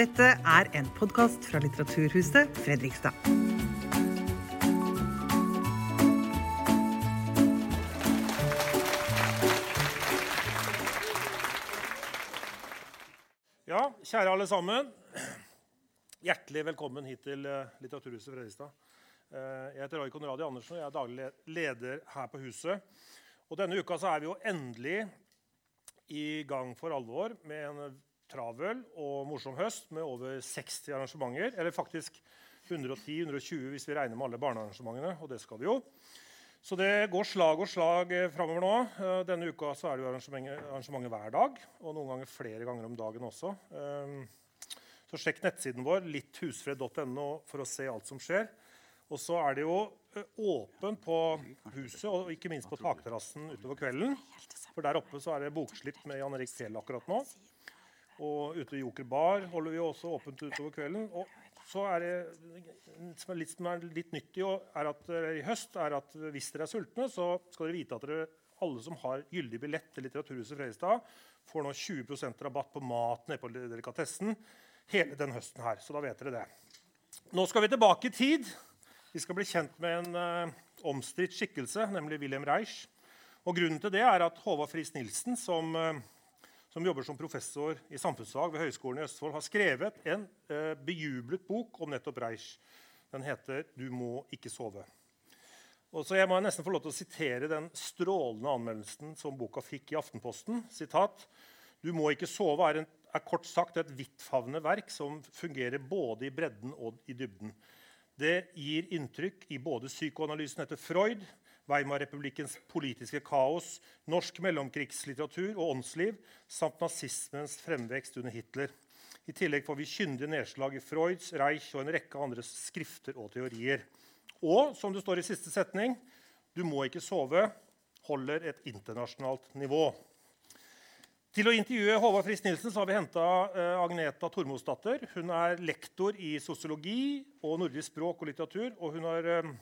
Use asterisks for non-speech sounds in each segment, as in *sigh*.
Dette er en podkast fra Litteraturhuset Fredrikstad. Ja, kjære alle sammen. Hjertelig velkommen hit til eh, Litteraturhuset Fredrikstad. Eh, Jeg heter Roy Konradi Andersen og jeg er daglig leder her på huset. Og Denne uka så er vi jo endelig i gang for alvor med en travel og morsom høst med over 60 arrangementer. Eller faktisk 110-120 hvis vi regner med alle barnearrangementene. Og det skal vi jo. Så det går slag og slag eh, framover nå. Eh, Denne uka så er det jo arrangementer, hver dag. Og noen ganger flere ganger om dagen også. Eh, Så sjekk nettsiden vår, litthusfred.no, for å se alt som skjer. Og så er det jo åpent på huset og ikke minst på takterrassen utover kvelden. For der oppe så er det bokslipp med Jan Erik Fjell akkurat nå. Og ute i Joker Bar holder vi også åpent utover kvelden. Og så er det som er litt, som er litt nytt i, er at, eller i høst, er at hvis dere er sultne, så skal dere vite at dere, alle som har gyldig billett til Litteraturhuset Fredrikstad, får nå 20% rabatt på mat nede på delikatessen hele den høsten her. Så da vet dere det. Nå skal vi tilbake i tid. Vi skal bli kjent med en uh, omstridt skikkelse, nemlig Wilhelm Reich. Og grunnen til det er at Håvard Friis Nilsen, som, eh, som jobber som professor i samfunnsfag ved Høgskolen i Østfold, har skrevet en eh, bejublet bok om nettopp Reich. Den heter 'Du må ikke sove'. Og så Jeg må nesten få lov til å sitere den strålende anmeldelsen som boka fikk i Aftenposten. Sitat, 'Du må ikke sove' er, en, er kort sagt et vidtfavnende verk som fungerer både i bredden og i dybden. Det gir inntrykk i både psykoanalysen etter Freud, Weimar-republikkens politiske kaos, norsk mellomkrigslitteratur og åndsliv samt nazismens fremvekst under Hitler. I tillegg får vi kyndige nedslag i Freuds, Reich og en rekke andre skrifter og teorier. Og som det står i siste setning, du må ikke sove, holder et internasjonalt nivå. Til å intervjue Håvard Friis Nilsen har vi henta uh, Agneta Tormosdatter. Hun er lektor i sosiologi og nordisk språk og litteratur. Og hun har eh,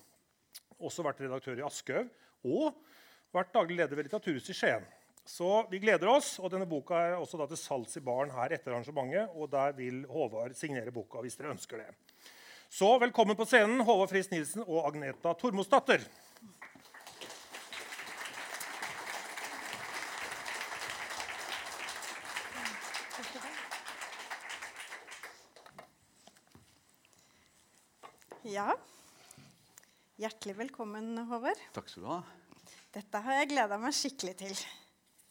også vært redaktør i Aschehoug og vært daglig leder ved Litteraturhuset i Skien. Så vi gleder oss, og denne boka er også til salgs i baren her etter arrangementet. Og der vil Håvard signere boka hvis dere ønsker det. Så velkommen på scenen, Håvard Friis Nilsen og Agneta Tormosdatter. Ja. Hjertelig velkommen, Håvard. Takk skal du ha. Dette har jeg gleda meg skikkelig til.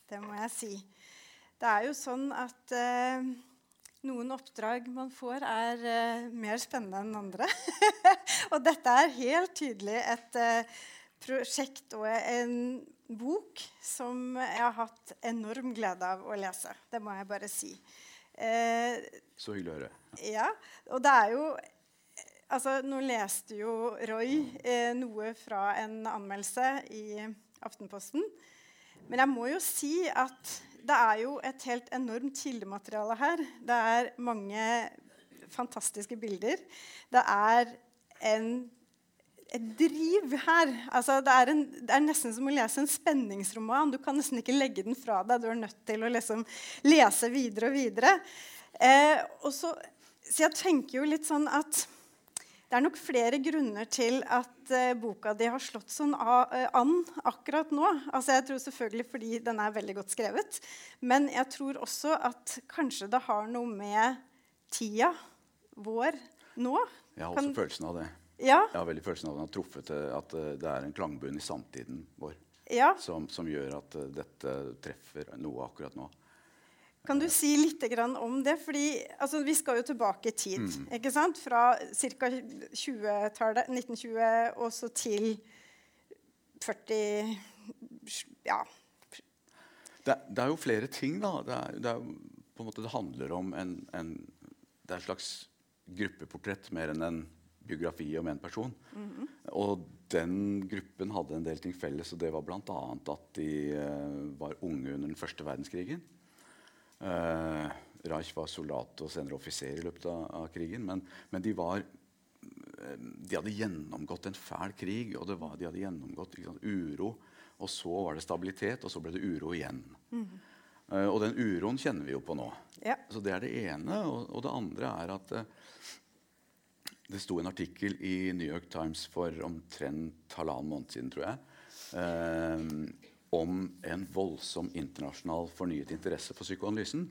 Det må jeg si. Det er jo sånn at eh, noen oppdrag man får, er eh, mer spennende enn andre. *laughs* og dette er helt tydelig et eh, prosjekt og en bok som jeg har hatt enorm glede av å lese. Det må jeg bare si. Eh, Så hyggelig å høre. ja, og det er jo Altså, nå leste jo Roy eh, noe fra en anmeldelse i Aftenposten. Men jeg må jo si at det er jo et helt enormt kildemateriale her. Det er mange fantastiske bilder. Det er en, et driv her. Altså, det, er en, det er nesten som å lese en spenningsroman. Du kan nesten ikke legge den fra deg. Du er nødt til å liksom lese videre og videre. Eh, og så, så jeg tenker jo litt sånn at det er nok flere grunner til at uh, boka di har slått sånn uh, an akkurat nå. Altså, jeg tror selvfølgelig fordi den er veldig godt skrevet. Men jeg tror også at kanskje det har noe med tida vår nå. Jeg har også Kan- følelsen av det. Ja, Jeg har veldig følelsen av den har truffet det, at eh, det er en klangbunn i samtiden vår ja. som, som gjør at eh, dette treffer noe akkurat nå. Kan du si litt om det? Fordi altså, Vi skal jo tilbake i tid. Mm. ikke sant? Fra ca. 20-tallet, 1920 og så til 40 Ja. Det, det er jo flere ting, da. Det, er, det, er, på en måte, det handler om en, en Det er et slags gruppeportrett mer enn en biografi om en person. Og den gruppen hadde en del ting felles, og det var bl.a. at de uh, var unge under den første verdenskrigen. Eh, Reich var soldat og senere offiser i løpet av, av krigen. Men, men de var eh, De hadde gjennomgått en fæl krig, og det var, de hadde gjennomgått sant, uro. Og så var det stabilitet, og så ble det uro igjen. Eh, og den uroen kjenner vi jo på nå. Ja. Så det er det ene. Og, og det andre er at eh, det sto en artikkel i New York Times for omtrent halvannen måned siden, tror jeg, eh, om en voldsom internasjonal fornyet interesse for psykoanalysen.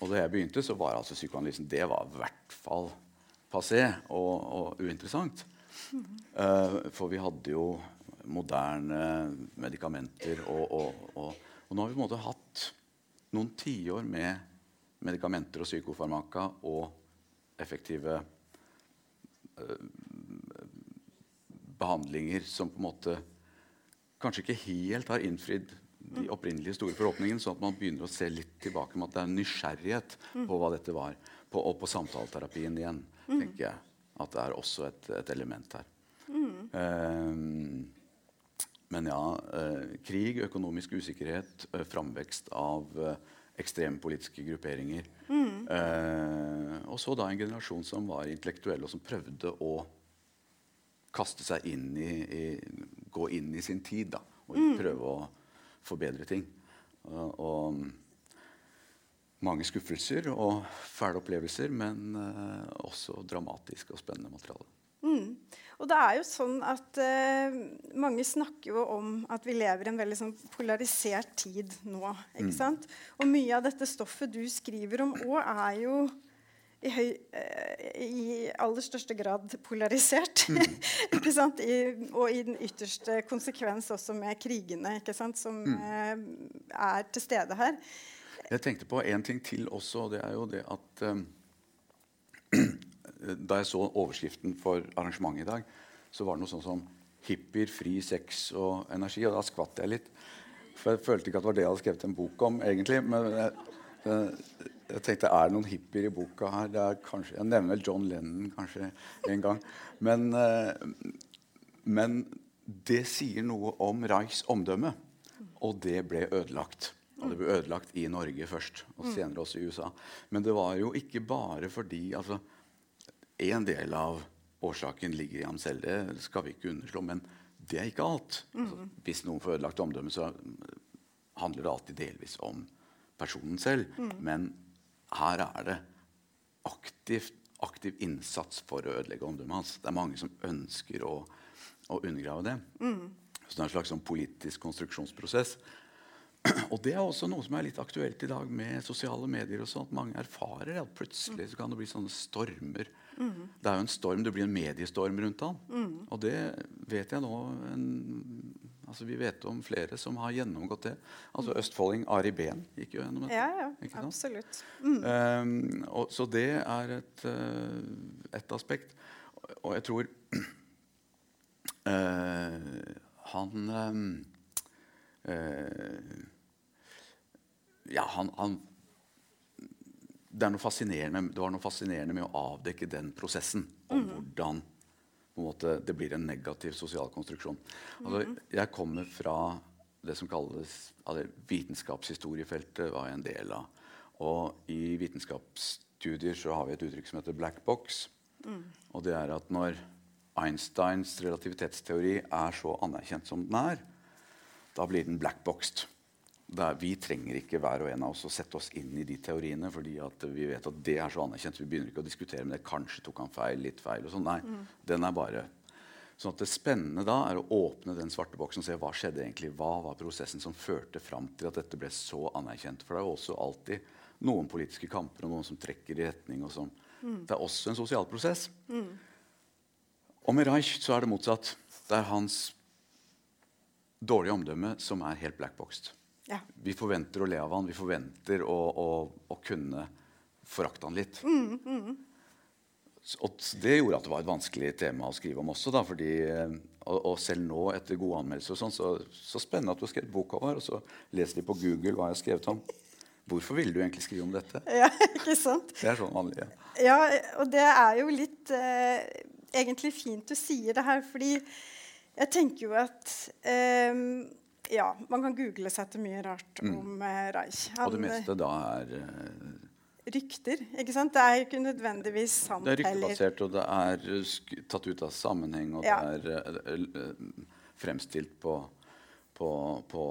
Og da jeg begynte, så var altså psykoanalysen det var i hvert fall passé og, og uinteressant. Eh, for vi hadde jo moderne medikamenter, og, og, og, og nå har vi på en måte hatt noen tiår med medikamenter og psykofarmaka og effektive uh, behandlinger som på en måte kanskje ikke helt har innfridd de opprinnelige store forhåpningene, sånn at man begynner å se litt tilbake med at det er nysgjerrighet på hva dette var. På, og på samtaleterapien igjen, tenker jeg. At det er også et, et element her. Um, men ja, eh, krig, økonomisk usikkerhet, eh, framvekst av eh, ekstreme politiske grupperinger. Eh, og så da en generasjon som var intellektuell, og som prøvde å kaste seg inn i, i Gå inn i sin tid da, og prøve å forbedre ting. Og, og mange skuffelser og fæle opplevelser, men uh, også dramatisk og spennende materiale. Og det er jo sånn at uh, mange snakker jo om at vi lever i en veldig sånn polarisert tid nå. ikke sant? Og mye av dette stoffet du skriver om òg, er jo i, høy, eh, i aller største grad polarisert. *laughs* sant? I, og i den ytterste konsekvens også med krigene som eh, er til stede her. Jeg tenkte på en ting til også, og det er jo det at um, *clears throat* Da jeg så overskriften for arrangementet i dag, så var det noe sånn som 'Hippier, fri sex og energi'. Og da skvatt jeg litt. For jeg følte ikke at det var det jeg hadde skrevet en bok om, egentlig. Men jeg, jeg, jeg tenkte er det noen hippier i boka her? Er kanskje, jeg nevner vel John Lennon kanskje en gang. Men, uh, men det sier noe om Reichs omdømme, og det ble ødelagt. Og det ble ødelagt i Norge først, og senere også i USA. Men det var jo ikke bare fordi altså, En del av årsaken ligger i ham selv, det skal vi ikke underslå. Men det er ikke alt. Altså, hvis noen får ødelagt omdømme, så handler det alltid delvis om personen selv. Men her er det aktivt, aktiv innsats for å ødelegge omdømmet hans. Det er mange som ønsker å, å undergrave det. Så det er en slags sånn politisk konstruksjonsprosess. Og det er også noe som er litt aktuelt i dag med sosiale medier. og sånt. Mange erfarer at plutselig så kan det bli sånne stormer. Det er jo en storm, det blir en mediestorm rundt han. Og det vet jeg nå en, altså Vi vet om flere som har gjennomgått det. Altså Østfolding Ari Behn gikk jo gjennom dette. Ja, ja, absolutt. Mm. Um, og, så det er et, uh, et aspekt. Og jeg tror uh, *clears throat* han um, uh, Ja, han, han det, det var noe fascinerende med å avdekke den prosessen. Om hvordan på en måte, det blir en negativ sosial konstruksjon. Altså, jeg kommer fra det som kalles altså, Vitenskapshistoriefeltet var jeg en del av. Og i vitenskapsstudier så har vi et uttrykk som heter 'black box'. Og det er at når Einsteins relativitetsteori er så anerkjent som den er, da blir den blackboxed. Der vi trenger ikke hver og en av oss å sette oss inn i de teoriene, fordi at vi vet at det er så anerkjent. Vi begynner ikke å diskutere med det. Kanskje tok han feil, litt feil. og sånn. Nei, den er bare... Sånn at Det spennende da er å åpne den svarte boksen og se hva skjedde egentlig. Hva var prosessen som førte fram til at dette ble så anerkjent? For det er jo også alltid noen politiske kamper og noen som trekker i retning. og sånn. Det er også en sosial prosess. Og med Reich så er det motsatt. Det er hans dårlige omdømme som er helt blackboxed. Ja. Vi forventer å le av han, vi forventer å, å, å kunne forakte han litt. S- Og det gjorde at det var et vanskelig tema å skrive om også. Da, fordi, eh, og, og selv nå, etter gode anmeldelser, og sånn, så, så spennende at du har skrevet bok over. Og så leser de på Google hva jeg har skrevet om. Hvorfor ville du egentlig skrive om dette? Ja, *laughs* ikke sant? Det er sånn vanlig. Ja. Ja, og det er jo litt eh, egentlig fint du sier det her, fordi jeg tenker jo at eh, Ja, man kan google seg til mye rart om eh, Reich. Han, Og det meste da er eh, eh, rykter, ikke sant? Det er ikke nødvendigvis sant heller. Det er ryktebasert, og det er eh, tatt ut av sammenheng, og Ja. det er eh, eh, fremstilt på, på, på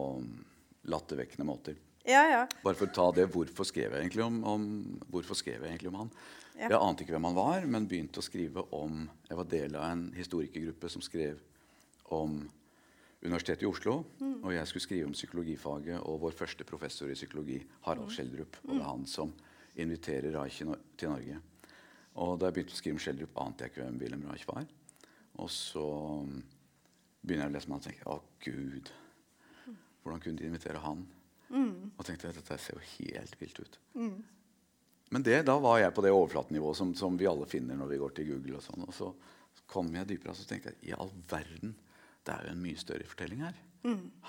lattervekkende måter. Ja, ja. Bare for å ta det, Hvorfor skrev jeg egentlig om, om, jeg egentlig om han? Ja. Jeg ante ikke hvem han var, men begynte å skrive om Jeg var del av en historikergruppe som skrev om Universitetet i Oslo. Mm. Og jeg skulle skrive om psykologifaget og vår første professor i psykologi, Harald Mm. Schjelderup. Og det er han som inviterer Reich til Norge. Og da jeg begynte å skrive om Schjelderup, ante jeg ikke hvem Wilhelm Reich var. Og så mm, begynner jeg å lese med han og tenker å gud, hvordan kunne de invitere han? Og tenkte dette ser jo helt vilt ut. Men det, da var jeg på det overflatenivået som, som vi alle finner når vi går til Google. Og sånn. Og så kom jeg dypere og så tenkte jeg, i all verden, det er jo en mye større fortelling her.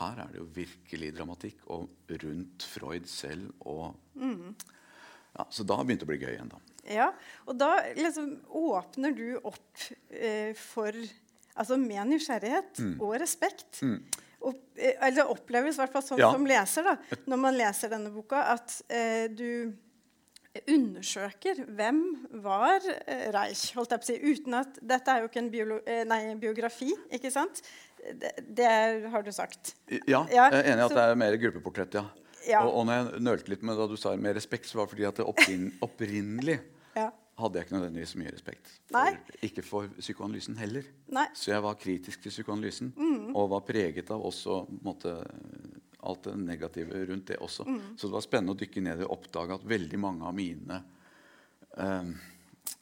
Her er det jo virkelig dramatikk og rundt Freud selv. Og, ja, så da begynte det å bli gøy igjen. da. Ja, og da liksom åpner du opp eh, for Altså med nysgjerrighet Mm. og respekt. Og, eh, eller oppleves i hvert fall sånn Ja. som leser, da, når man leser denne boka, at eh, du undersøker hvem var eh, Reich, holdt jeg på å si, uten at Dette er jo ikke en biolo eh, nei, biografi, ikke sant? Det, det har du sagt. Ja, jeg er enig i at det er mer gruppeportrett. ja. Ja. Og, og når jeg nølte litt med da du sa med respekt, så var det fordi at det opprin, *laughs* opprinnelig Ja. hadde jeg ikke nødvendigvis mye respekt. For, ikke for psykoanalysen heller. Nei. Så jeg var kritisk til psykoanalysen. Mm. Og var preget av også på en måte, alt det negative rundt det også. Mm. Så det var spennende å dykke ned og oppdage at veldig mange av mine eh,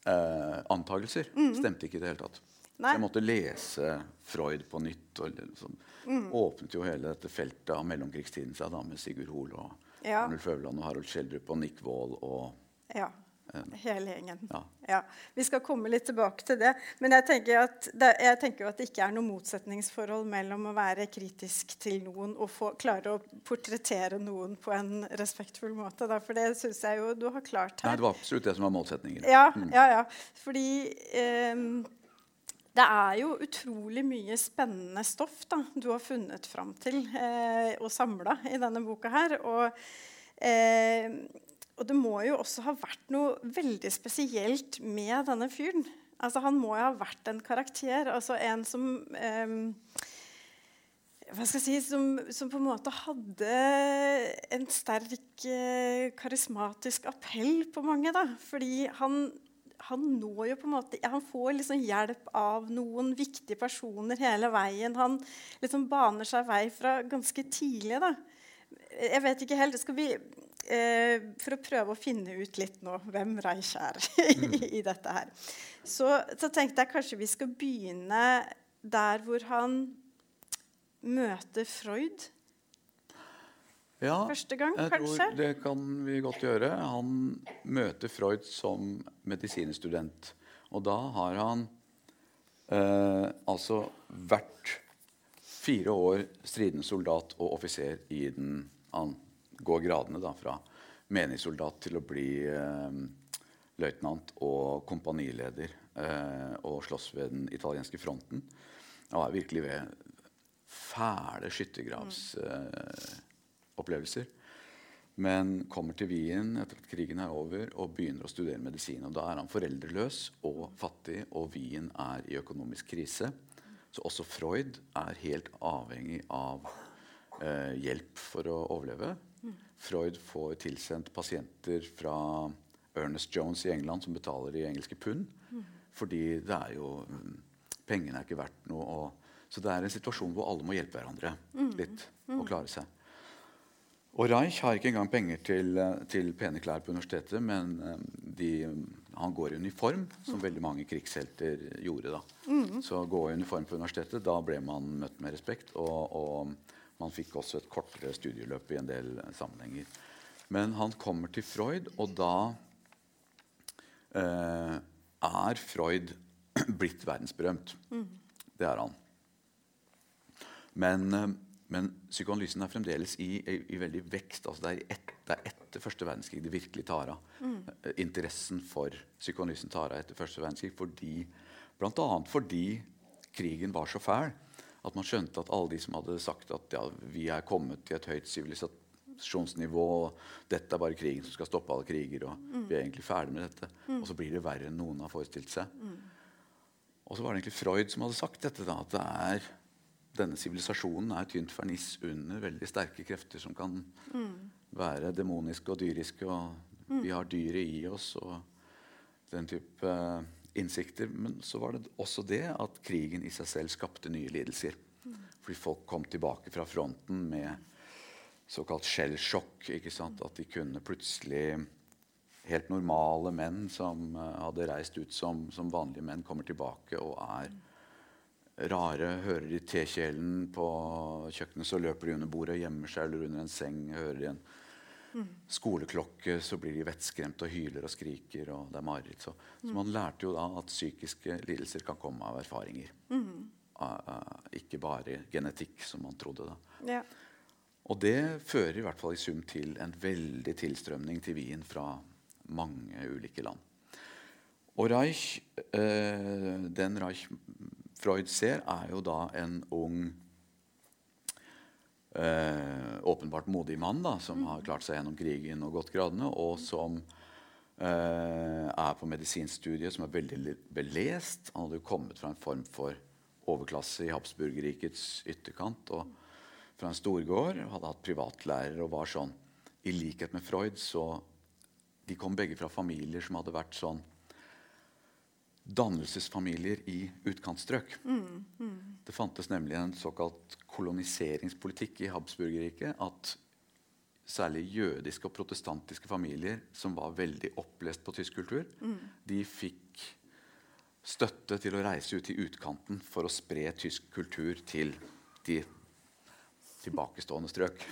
eh, antakelser stemte ikke i det hele tatt. Mm. Nei. Jeg måtte lese Freud på nytt. og liksom, Mm. Åpnet jo hele dette feltet av mellomkrigstiden seg da med Sigurd Hoel og Ja. Arnulf Øverland og Harald Schjelderup og Nick Wall og Ja. Hele gjengen. Ja. Ja. Vi skal komme litt tilbake til det. Men jeg tenker, at det, jeg tenker at det ikke er noe motsetningsforhold mellom å være kritisk til noen og få, klare å portrettere noen på en respektfull måte. Da. For det syns jeg jo du har klart her. Nei, det var absolutt det som var målsettingen. Ja, ja, ja. Fordi eh, det er jo utrolig mye spennende stoff da, du har funnet fram til eh, og samla i denne boka her. Og, eh, og det må jo også ha vært noe veldig spesielt med denne fyren. Altså, han må jo ha vært en karakter. Altså en som ehm, hva skal jeg si, som, som på en måte hadde en sterk eh, karismatisk appell på mange. da, Fordi han, han når jo på en måte, han får liksom hjelp av noen viktige personer hele veien. Han liksom baner seg vei fra ganske tidlig. da. Jeg vet ikke helt, skal vi, eh, For å prøve å finne ut litt nå hvem Reich er *laughs* i, i dette her, så, så tenkte jeg kanskje vi skal begynne der hvor han møter Freud Ja, første gang, jeg kanskje? tror det kan vi godt gjøre. Han møter Freud som medisinstudent. Og da har han eh, altså vært fire år stridende soldat og offiser i den Han går gradene da fra meningssoldat til å bli eh, løytnant og kompanileder eh, og slåss ved den italienske fronten. Og er virkelig ved fæle skyttergravsopplevelser. Men kommer til Wien etter at krigen er over og begynner å studere medisin. og Da er han foreldreløs og fattig, og Wien er i økonomisk krise. Så også Freud er helt avhengig av eh, hjelp for å overleve. Freud får tilsendt pasienter fra Ernest Jones i England, som betaler i engelske pund. Fordi det er jo mm, Pengene er ikke verdt noe. Og, så det er en situasjon hvor alle må hjelpe hverandre litt og klare seg. Og Reich har ikke engang penger til, eh, til pene klær på universitetet, men eh, de, han går i uniform, som veldig mange krigshelter gjorde. da. Så gå i uniform på universitetet, da ble man møtt med respekt. Og, og man fikk også et kortere studieløp i en del sammenhenger. Men han kommer til Freud, og da eh, er Freud *clears throat* blitt verdensberømt. Det er han. Men, eh, men psykoanalysen er fremdeles i, i, i veldig vekst. Altså det, er et, det er etter første verdenskrig det virkelig tar av. Mm. Interessen for psykoanalysen tar av etter første verdenskrig fordi, annet fordi krigen var så fæl at man skjønte at alle de som hadde sagt at ja, vi er kommet til et høyt sivilisasjonsnivå, og dette er bare krigen som skal stoppe alle kriger, og vi er egentlig ferdig med dette, og så blir det verre enn noen har forestilt seg. Og så var det egentlig Freud som hadde sagt dette. da, At det er denne sivilisasjonen er tynt ferniss under veldig sterke krefter som kan være demoniske og dyriske. Og vi har dyret i oss og den type eh, innsikter. Men så var det også det at krigen i seg selv skapte nye lidelser. Fordi folk kom tilbake fra fronten med såkalt skjellsjokk. At de kunne plutselig Helt normale menn som eh, hadde reist ut som, som vanlige menn, kommer tilbake og er rare. Hører de tekjelen på kjøkkenet, så løper de under bordet og gjemmer seg eller under en seng. Hører de en skoleklokke, så blir de vettskremte og hyler og skriker. og det er mareritt. Så, så, man lærte jo da at psykiske lidelser kan komme av erfaringer. Mm. Ikke bare genetikk, som man trodde da. Ja. Og det fører i hvert fall i sum til en veldig tilstrømning til Wien fra mange ulike land. Og Reich, uh, den Reich Freud ser, er jo da en ung eh, åpenbart modig mann da, som mm. har klart seg gjennom krigen og gått gradene, og som eh, er på medisinstudiet, som er veldig belest. Han hadde jo kommet fra en form for overklasse i Habsburgerrikets ytterkant. og fra en storgård, hadde hatt privatlærer og var sånn I likhet med Freud så De kom begge fra familier som hadde vært sånn dannelsesfamilier i utkantstrøk. Mm, mm. Det fantes nemlig en såkalt koloniseringspolitikk i Habsburgerriket. At særlig jødiske og protestantiske familier som var veldig opplest på tysk kultur, mm. de fikk støtte til å reise ut i utkanten for å spre tysk kultur til de tilbakestående strøk.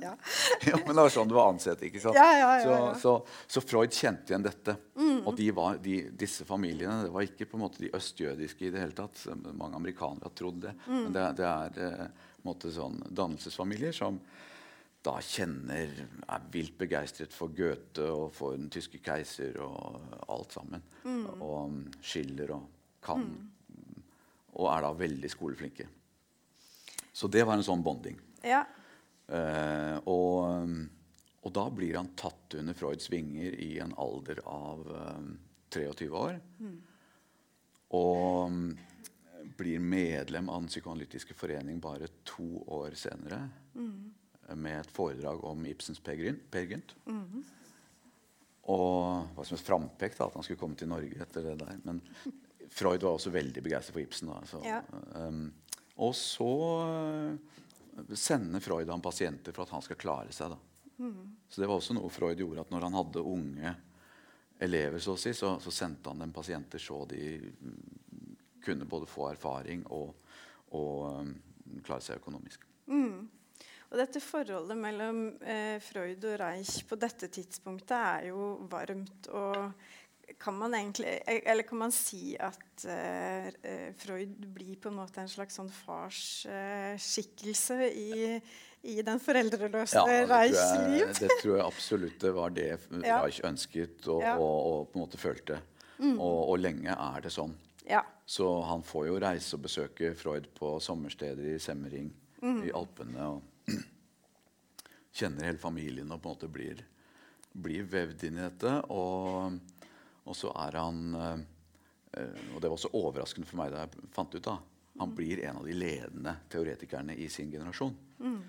Ja. *laughs* ja. Men det var sånn det var ansett. ikke sant? Ja, ja, så, så, så, Freud kjente igjen dette. Mm. Og de var, de, disse familiene det var ikke på en måte de østjødiske i det hele tatt. Mange amerikanere har trodd det. Mm. Men det, det er en måte sånn dannelsesfamilier som da kjenner Er vilt begeistret for Goethe og for den tyske keiser og alt sammen. Mm. Og Schiller og kan. Mm. Og er da veldig skoleflinke. Så det var en sånn bonding. Ja. Uh, og, og, da blir han tatt under Freuds vinger i en alder av um, eh, 23 år. Mm. Og um, blir medlem av Den psykoanalytiske forening bare to år senere. Mm. Med et foredrag om Ibsens Per Gynt. Mm. Og var som et frampek da, at han skulle komme til Norge etter det der. Men Freud var også veldig begeistret for Ibsen. Da, så, ja. um, og så sender Freud ham pasienter for at han skal klare seg. Mm. Så det var også noe Freud gjorde. at Når han hadde unge elever, så, si, så, så sendte han dem pasienter så de kunne både få erfaring og, og um, klare seg økonomisk. Mm. Og dette Forholdet mellom eh, Freud og Reich på dette tidspunktet er jo varmt og kan man egentlig Eller kan man si at uh, Freud blir på en måte en slags sånn farsskikkelse uh, i, i, den foreldreløse ja, Reichs liv? det tror jeg absolutt det var det *laughs* ja. Reich ønsket og, ja. og, og, på en måte følte. Mm. Og, og, lenge er det sånn. Ja. Så han får jo reise og besøke Freud på sommersteder i Semmering mm. i Alpene. og Kjenner hele familien og på en måte blir, blir vevd inn i dette. og og så er han eh, Og det var også overraskende for meg da jeg fant ut da, Han blir en av de ledende teoretikerne i sin generasjon. Mm.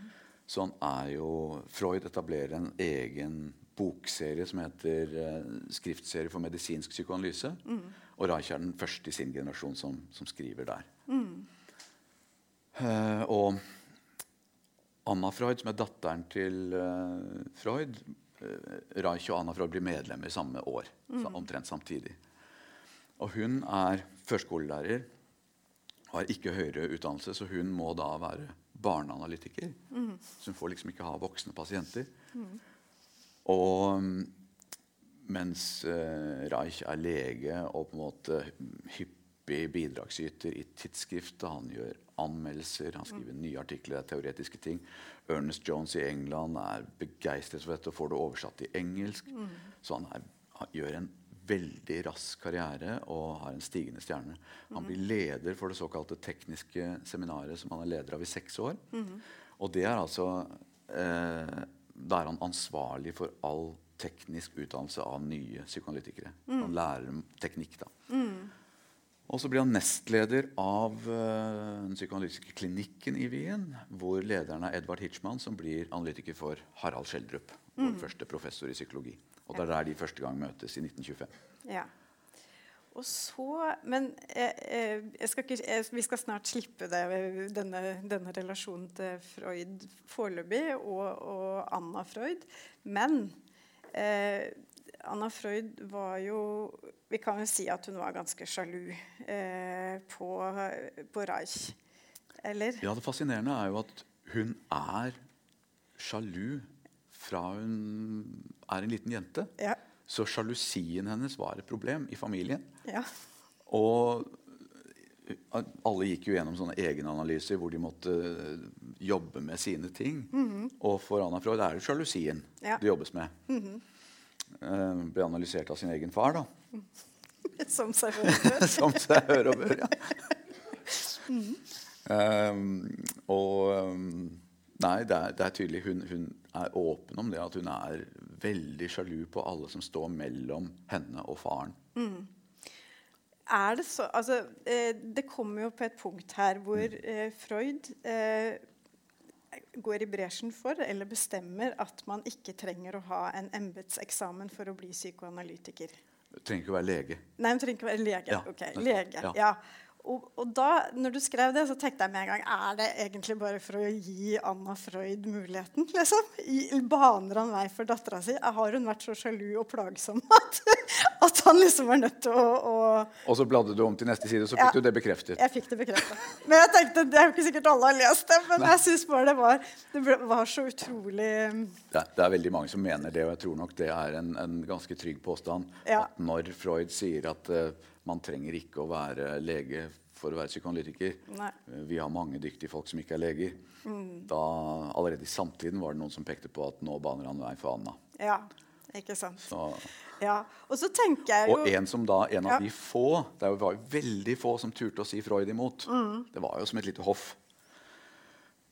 Så han er jo Freud etablerer en egen bokserie som heter uh, 'Skriftserie for medisinsk psykoanalyse'. Mm. Og Reich er den første i sin generasjon som, som skriver der. Mm. Uh, og Anna Freud, som er datteren til uh, Freud, Eh, Reich og Anna for å bli medlemmer samme år. Mm. Omtrent samtidig. Og hun er førskolelærer, har ikke høyere utdannelse, så hun må da være barneanalytiker. Mm. Så hun får liksom ikke ha voksne pasienter. Mm. Og mens uh, Reich er lege og på en måte hyppig bidragsyter i tidsskriftet, han gjør anmeldelser, han skriver nye artikler, teoretiske ting. Ernest Jones i England er begeistret for dette og får det oversatt til engelsk. Mm. Så han, er, han, gjør en veldig rask karriere og har en stigende stjerne. Han blir leder for det såkalte tekniske seminaret som han er leder av i seks år. Mm. Og det er altså eh, Da er han ansvarlig for all teknisk utdannelse av nye psykoanalytikere. Mm. Han lærer dem teknikk. da. Og så blir han nestleder av eh, den psykoanalytiske klinikken i Wien, hvor lederen er Edvard Hitchman, som blir analytiker for Harald Schjelderup, vår første professor i psykologi. Og det er der de første gang møtes, i 1925. Ja. Og så Men eh, eh, skal ikke, jeg, vi skal snart slippe det, denne, denne relasjonen til Freud foreløpig, og, og, Anna Freud. Men eh, Anna Freud var jo Vi kan jo si at hun var ganske sjalu eh, på, på Reich. Eller? Ja, det fascinerende er jo at hun er sjalu fra hun er en liten jente. Ja. Så sjalusien hennes var et problem i familien. Ja. Og alle gikk jo gjennom sånne egenanalyser hvor de måtte jobbe med sine ting. Og for Anna Freud er det sjalusien Ja. det jobbes med. Eh, ble analysert av sin egen far, da. *laughs* Som seg hør. *laughs* Som seg hør og bør, ja. Um, og um, Nei, det er, det er tydelig hun, hun er åpen om det at hun er veldig sjalu på alle som står mellom henne og faren. Er det så Altså, eh, det kommer jo på et punkt her hvor eh, Freud eh, går i bresjen for, eller bestemmer, at man ikke trenger å ha en embetseksamen for å bli psykoanalytiker. Trenger ikke å være lege. Nei, hun trenger ikke være lege. Ja, Ok, lege, Ja. ja. Og, og da når du skrev det, så tenkte jeg med en gang Er det egentlig bare for å gi Anna Freud muligheten? liksom? I, baner han vei for dattera si? Har hun vært så sjalu og plagsom at, at han liksom var nødt til å, å Og så bladde du om til neste side, så Ja. fikk du det bekreftet. Jeg fikk det bekreftet. Men jeg tenkte, det er jo ikke sikkert alle har lest det. Men jeg synes bare det var, det ble, var så utrolig Det er, det er veldig mange som mener det, og jeg tror nok det er en, en ganske trygg påstand. Ja. At når Freud sier at uh, man trenger ikke å være lege for å være psykoanalytiker Nei. eh, Vi har mange dyktige folk som ikke er leger. Da, allerede i samtiden var det noen som pekte på at nå baner han vei for Anna. Ja, ikke sant. Så, Ja. Og så tenker jeg jo og en som da, en av Ja. de få Det var jo veldig få som turte å si Freud imot. Mm. Det var jo som et lite hoff.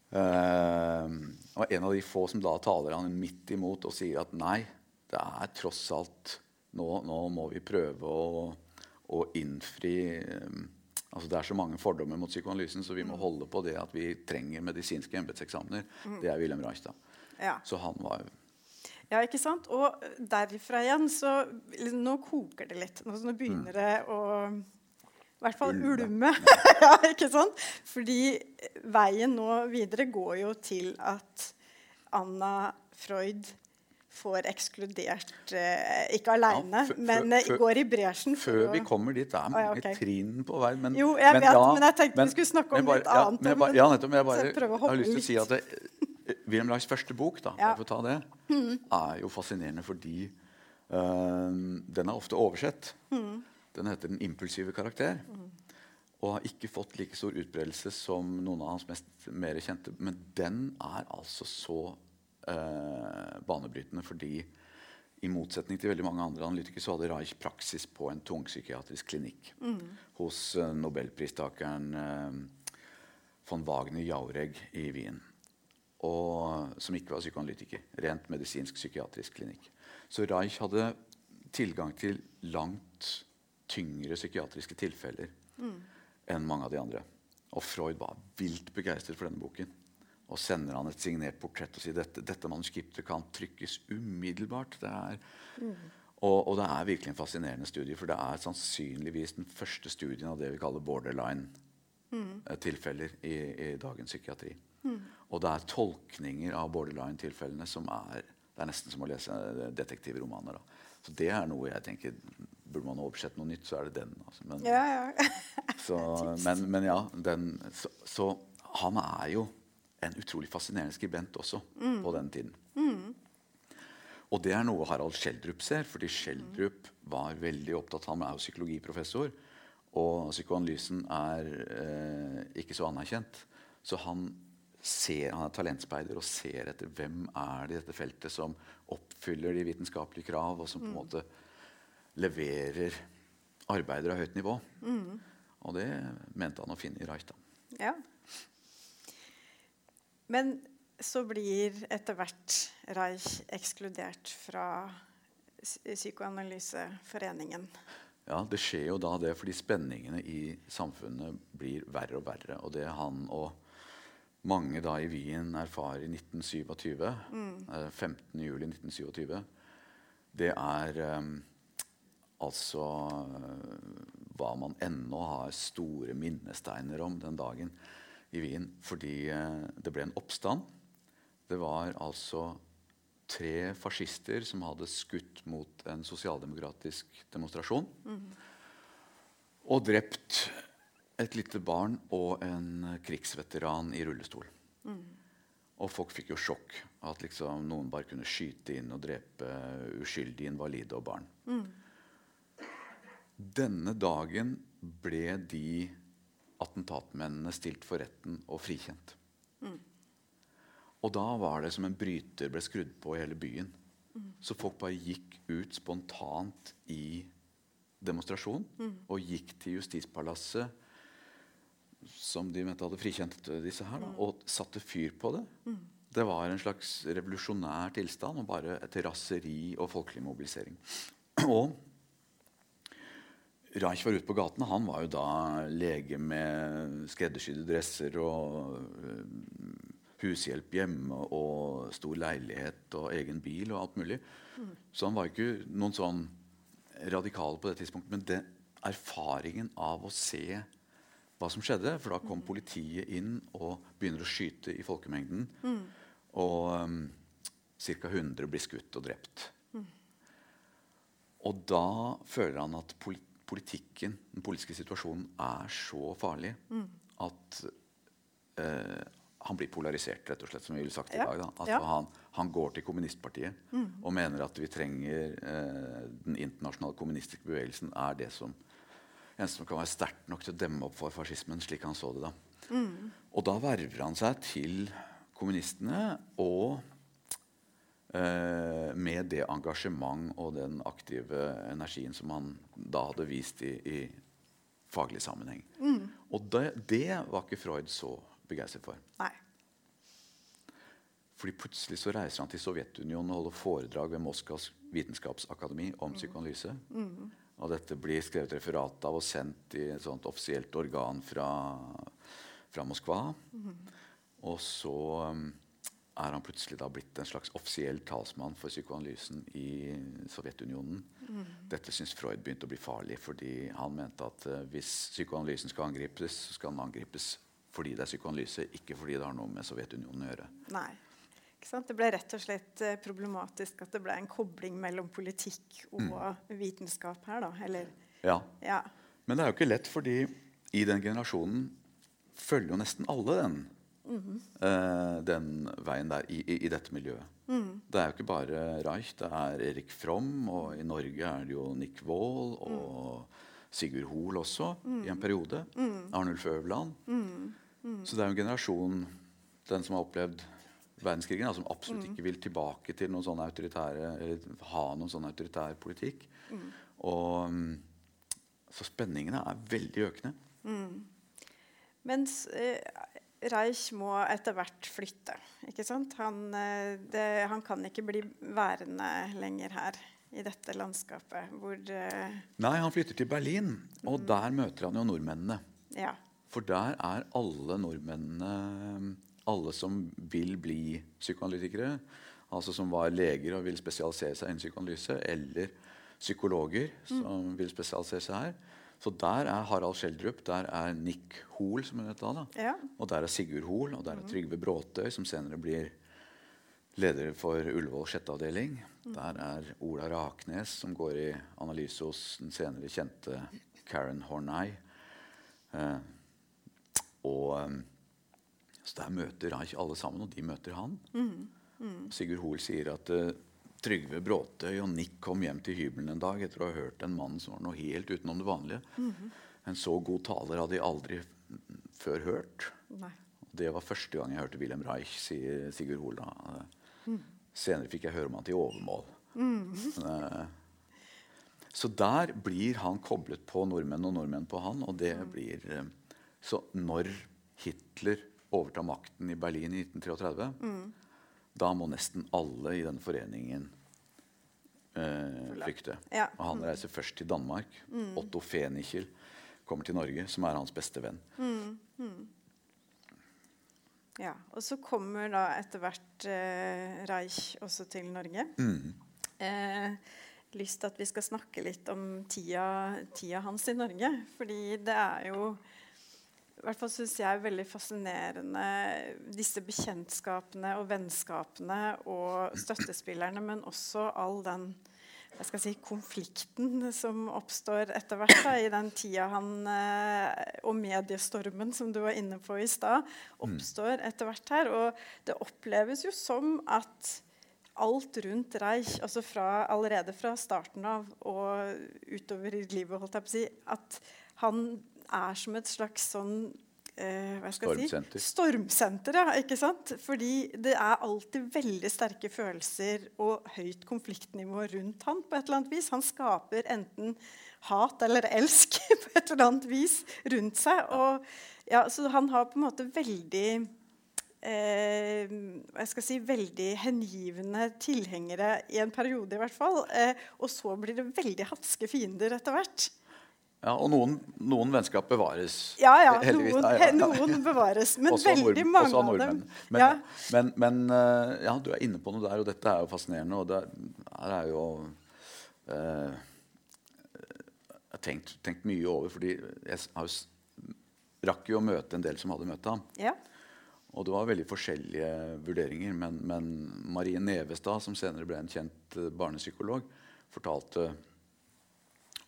Uh, og en av de få som da taler han midt imot og sier at nei, det er tross alt Nå, nå må vi prøve å, å innfri um, altså Det er så mange fordommer mot psykoanalysen, så vi Mm. må holde på det at vi trenger medisinske embetseksamener. Det er Wilhelm Reichstad. Ja. Så han var jo Ja, ikke sant? Og derifra igjen så liksom, Nå koker det litt. Nå, nå begynner det å i hvert fall Ulme. *laughs* ja, ikke sant? Fordi veien nå videre går jo til at Anna Freud får ekskludert eh, Ikke aleine, men eh, går i bresjen Før å vi kommer dit, det er mange mange ja, okay. trinn på vei. Men, Jo, jeg vet, men jeg tenkte vi skulle snakke om bare- litt ja, annet, men jeg men- bare, ja, nettopp. Men jeg, bare, jeg har lyst til å si at det, Wilhelm Reichs første bok da, Ja. ta det, er jo fascinerende fordi uh, den er ofte oversett. Den heter 'Den impulsive karakter'. Og har ikke fått like stor utbredelse som noen av hans mest mer kjente. Men den er altså så uh, banebrytende fordi i motsetning til veldig mange andre analytikere så hadde Reich praksis på en tungpsykiatrisk klinikk hos uh, nobelpristakeren von Wagner Jauregg i Wien. Og, som ikke var psykoanalytiker. Rent medisinsk psykiatrisk klinikk. Så Reich hadde tilgang til langt tyngre psykiatriske tilfeller enn mange av de andre. Og Freud var vilt begeistret for denne boken. Og sender han et signert portrett og sier dette, dette manuskriptet kan trykkes umiddelbart. Det er, og, og det er virkelig en fascinerende studie, for det er sannsynligvis den første studien av det vi kaller borderline-tilfeller i, i dagens psykiatri. Og det er tolkninger av borderline-tilfellene som er Det er nesten som å lese eh, detektivromaner. Da. Så det er noe jeg tenker Burde man oversette noe nytt, så er det den. Altså. Men, Ja, ja. *laughs* så, *laughs* men, men ja, den, så, så han er jo en utrolig fascinerende skribent også på den tiden. Og det er noe Harald Schjelderup ser, fordi Schjelderup var veldig opptatt Han er jo psykologiprofessor, og psykoanalysen er eh, ikke så anerkjent. Så han, ser, han er talentspeider og ser etter hvem er det i dette feltet som oppfyller de vitenskapelige krav, og som på en måte leverer arbeider av høyt nivå. Og det mente han å finne i Reich. da. Ja. Men så blir etter hvert Reich ekskludert fra Psykoanalyseforeningen. Ja, det skjer jo da det fordi spenningene i samfunnet blir verre og verre. Og det han og mange da i Wien erfarer i 1927, mm. 15. juli 1927, det er um, altså eh, hva man ennå har store minnesteiner om den dagen i Wien. Fordi uh, det ble en oppstand. Det var altså tre fascister som hadde skutt mot en sosialdemokratisk demonstrasjon. Og drept et lite barn og en krigsveteran i rullestol. Og folk fikk jo sjokk at liksom noen bare kunne skyte inn og drepe uskyldige invalide og barn. Denne dagen ble de attentatmennene stilt for retten og frikjent. Og da var det som en bryter ble skrudd på i hele byen. Så folk bare gikk ut spontant i demonstrasjon og gikk til Justispalasset, som de mente hadde frikjent disse her, da, og satte fyr på det. Det var en slags revolusjonær tilstand og bare et raseri og folkelig mobilisering. *clears throat* Og Reich var ute på gatene. Han var jo da lege med skreddersydde dresser og øh, hushjelp hjemme og stor leilighet og egen bil og alt mulig. Så han var ikke noen sånn radikal på det tidspunktet. Men det, erfaringen av å se hva som skjedde For da kom politiet inn og begynner å skyte i folkemengden. Og um, ca. 100 blir skutt og drept. Og da føler han at politikken, den politiske situasjonen, er så farlig at uh, han blir polarisert, rett og slett, som vi ville sagt i dag. Da. At Ja. han, han går til kommunistpartiet og mener at vi trenger eh, den internasjonale kommunistiske bevegelsen er det som eneste som kan være sterkt nok til å demme opp for fascismen, slik han så det da. Og da verver han seg til kommunistene og eh, med det engasjement og den aktive energien som han da hadde vist i, i faglig sammenheng. Og det, det var ikke Freud så begeistret for. Nei. Fordi plutselig så reiser han til Sovjetunionen og holder foredrag ved Moskvas vitenskapsakademi om psykoanalyse. Og dette blir skrevet referat av og sendt i et sånt offisielt organ fra, fra Moskva. Og så um, er han plutselig da blitt en slags offisiell talsmann for psykoanalysen i Sovjetunionen. Dette syns Freud begynte å bli farlig, fordi han mente at uh, hvis psykoanalysen skal angripes, så skal den angripes fordi det er psykoanalyse, ikke fordi det har noe med Sovjetunionen å gjøre. Nei. Det ble rett og slett eh, problematisk at det ble en kobling mellom politikk og vitenskap her, da. Eller Ja. Ja. Men det er jo ikke lett, fordi i den generasjonen følger jo nesten alle den, eh, den veien der i, i, i dette miljøet. Det er jo ikke bare Reich, det er Erik Fromm, og i Norge er det jo Nick Wahl og Sigurd Hoel også, i en periode. Arnulf Øverland. Så det er jo en generasjon, den som har opplevd verdenskrigen, da, som absolutt ikke vil tilbake til noen sånn autoritære, eller ha noen sånn autoritær politikk. Og mm, så spenningene er veldig økende. Mens eh, Reich må etter hvert flytte. Ikke sant? Han, eh, det, han kan ikke bli værende lenger her i dette landskapet hvor eh, Nei, han flytter til Berlin, og der møter han jo nordmennene. Ja. For der er alle nordmennene Alle som vil bli psykoanalytikere, altså som var leger og vil spesialisere seg innen psykoanalyse, eller psykologer som vil spesialisere seg her. Så der er Harald Schjelderup, der er Nick Hoel, som hun het da, da. Ja. Og der er Sigurd Hoel, og der er Trygve Bråtøy, som senere blir leder for Ullevål 6. avdeling. Der er Ola Raknes, som går i analyse hos den senere kjente Karen Horney. Eh, og eh, Så der møter Reich alle sammen, og de møter han. Sigurd Hoel sier at uh, Trygve Bråtøy og Nick kom hjem til hybelen en dag etter å ha hørt en mann som var noe helt utenom det vanlige. En så god taler hadde de aldri før hørt. Nei. Det var første gang jeg hørte Wilhelm Reich, sier Sigurd Hoel. da. Senere fikk jeg høre om han til overmål. Mm. Uh, så der blir han koblet på nordmenn og nordmenn på han. Og det blir eh, Så når Hitler overtar makten i Berlin i 1933, da må nesten alle i denne foreningen eh, flykte. Ja. Og han reiser først til Danmark. Otto Fenichel kommer til Norge, som er hans beste venn. Ja, Og så kommer da etter hvert eh, Reich også til Norge. Eh, lyst til at vi skal snakke litt om tida, tida hans i Norge. Fordi det er jo i hvert fall synes jeg er veldig fascinerende disse bekjentskapene og vennskapene og støttespillerne, men også all den jeg skal si, konflikten som oppstår etter hvert da, i den tida han eh, Og mediestormen som du var inne på i stad, oppstår etter hvert her. Og det oppleves jo som at alt rundt Reich, altså fra, allerede fra starten av og utover i livet, holdt jeg på å si, at han er som et slags sånn eh, Stormsenter. Si? Stormsenter, ja. ikke sant? Fordi det er alltid veldig sterke følelser og høyt konfliktnivå rundt han på et eller annet vis. Han skaper enten hat eller elsk *laughs* på et eller annet vis rundt seg. Og, ja, så han har på en måte veldig eh, jeg skal si, veldig hengivne tilhengere i en periode, i hvert fall. Eh, og så blir det veldig hatske fiender etter hvert. Ja, og noen, noen vennskap bevares. Ja, ja. Noen, Nei, ja, noen bevares. Men Også veldig nord, mange av dem. Men, ja. men, men eh, ja, du er inne på noe der, og dette er jo fascinerende. Og det er, her er jo eh, Jeg har tenkt, tenkt mye over, fordi jeg har rakk jo å møte en del som hadde møtt ham. Ja. Og det var veldig forskjellige vurderinger. Men, men Marie Nevestad, som senere ble en kjent eh, barnepsykolog, fortalte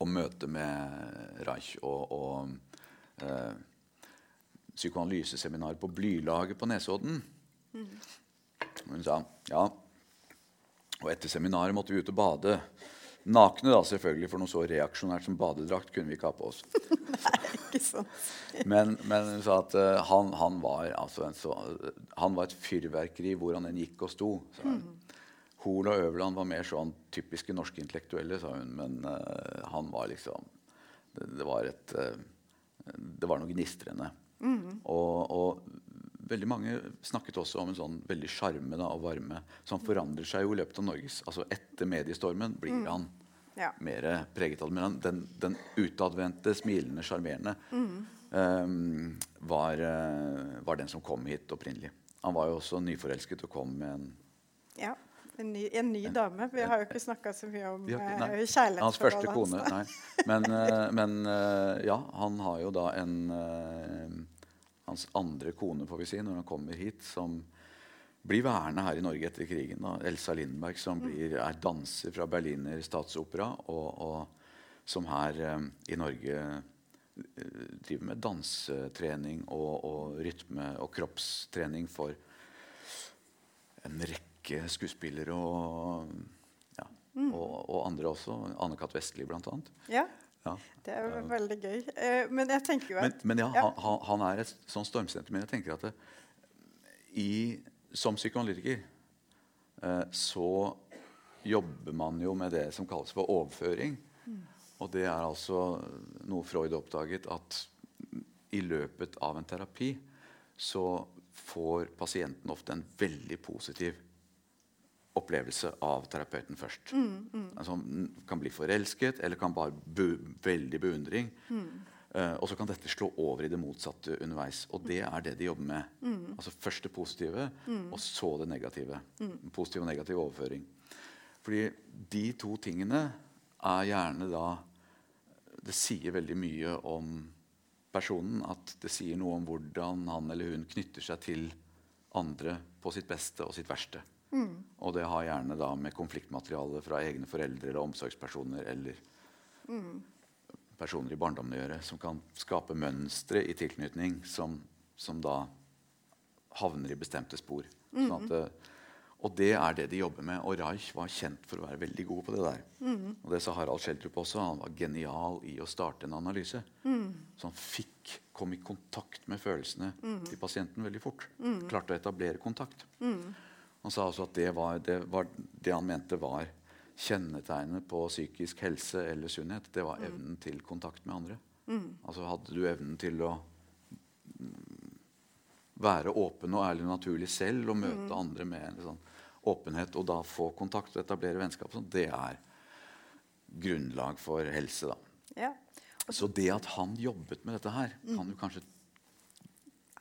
om møtet med Reich og, og eh, psykoanalyseseminar på Blylaget på Nesodden. Hun sa ja. Og etter seminaret måtte vi ut og bade. Nakne, da, selvfølgelig, for noe så reaksjonært som badedrakt kunne vi ikke ha på oss. *laughs* Nei, Ikke sant? Men, men hun sa at uh, han, han, var, altså en så, han var et fyrverkeri hvor han enn gikk og sto. Så, hun. Hoel og Øverland var mer sånn typiske norske intellektuelle, sa hun. Men uh, han var liksom Det, det var et uh, Det var noe gnistrende. Og, og veldig mange snakket også om en sånn veldig sjarme og varme som forandrer seg jo i løpet av Norges Altså etter mediestormen blir han Ja. mer preget av det. Men den, den utadvendte, smilende, sjarmerende ehm, var, uh, var den som kom hit opprinnelig. Han var jo også nyforelsket og kom med en ja. En ny, en ny dame. Vi har jo ikke snakka så mye om eh, kjærlighetsforholdet Hans første kone. Nei. Men, eh, men eh, ja, han har jo da en Hans andre kone, får vi si, når han kommer hit, som blir værende her i Norge etter krigen. Da. Elsa Lindberg, som blir, er danser fra Berliner statsopera, og, og som her i Norge driver med dansetrening og, og rytme- og kroppstrening for en rekke skuespillere og, ja, og, og andre også. Anne-Kat. Vestli, blant annet. Ja, Ja. det er jo veldig gøy. Eh, men jeg tenker jo at men ja, ja. Han, han, er et sånn stormsenter. Men jeg tenker at det, i, som psykoanalytiker eh, så jobber man jo med det som kalles for overføring. Og det er altså noe Freud oppdaget, at i løpet av en terapi så får pasienten ofte en veldig positiv opplevelse av terapeuten først. Altså, han kan bli forelsket, eller kan bare be veldig beundring. Eh, og så kan dette slå over i det motsatte underveis. Og det er det de jobber med. Altså Først det positive, og så det negative. Positiv og negativ overføring. Fordi de to tingene er gjerne da Det sier veldig mye om personen. At det sier noe om hvordan han eller hun knytter seg til andre på sitt beste og sitt verste. Og det har gjerne da med konfliktmateriale fra egne foreldre eller omsorgspersoner eller personer i barndommen å gjøre, som kan skape mønstre i tilknytning som, som da havner i bestemte spor. Sånn at, eh, og det er det de jobber med. Og Reich var kjent for å være veldig god på det der. Og det sa Harald Schjelderup også. Han var genial i å starte en analyse. Så han fikk kom i kontakt med følelsene til pasienten veldig fort. Klarte å etablere kontakt. Han sa også at det var det, var det han mente var kjennetegnet på psykisk helse eller sunnhet. Det var evnen til kontakt med andre. Altså Hadde du evnen til å mm, være åpen og ærlig og naturlig selv og møte andre med sånn åpenhet, og da få kontakt og etablere vennskap, sånn, det er grunnlag for helse. da. Ja. Så det at han jobbet med dette her, kan du kanskje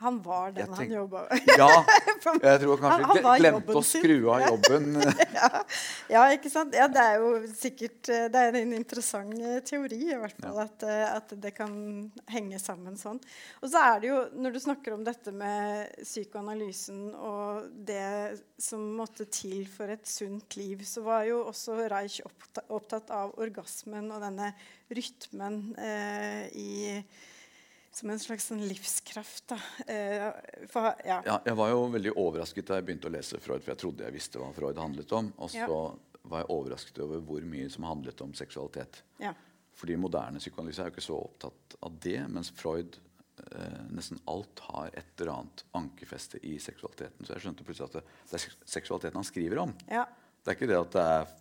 Han var den tenk, han jobba *laughs* med. Ja! Jeg tror kanskje Han- han glemte å skru av jobben. *laughs* Ja, ikke sant? Ja, det er jo sikkert eh, Det er en interessant eh, teori, i hvert fall, Ja. at, eh, at det kan henge sammen sånn. Og så er det jo, når du snakker om dette med psykoanalysen og det som måtte til for et sunt liv, så var jo også Reich opptatt av orgasmen og denne rytmen eh, i som en slags sånn livskraft. Eh, for, ja. Ja, jeg var jo veldig overrasket da jeg begynte å lese Freud, for jeg trodde jeg visste hva Freud handlet om. Og så Ja. var jeg overrasket over hvor mye som handlet om seksualitet. Ja. Fordi moderne psykoanalyse er jo ikke så opptatt av det, mens Freud eh, nesten alt har et eller annet ankerfeste i seksualiteten. Så jeg skjønte plutselig at det, det er seksualiteten han skriver om. Ja. Det er ikke det at, det er,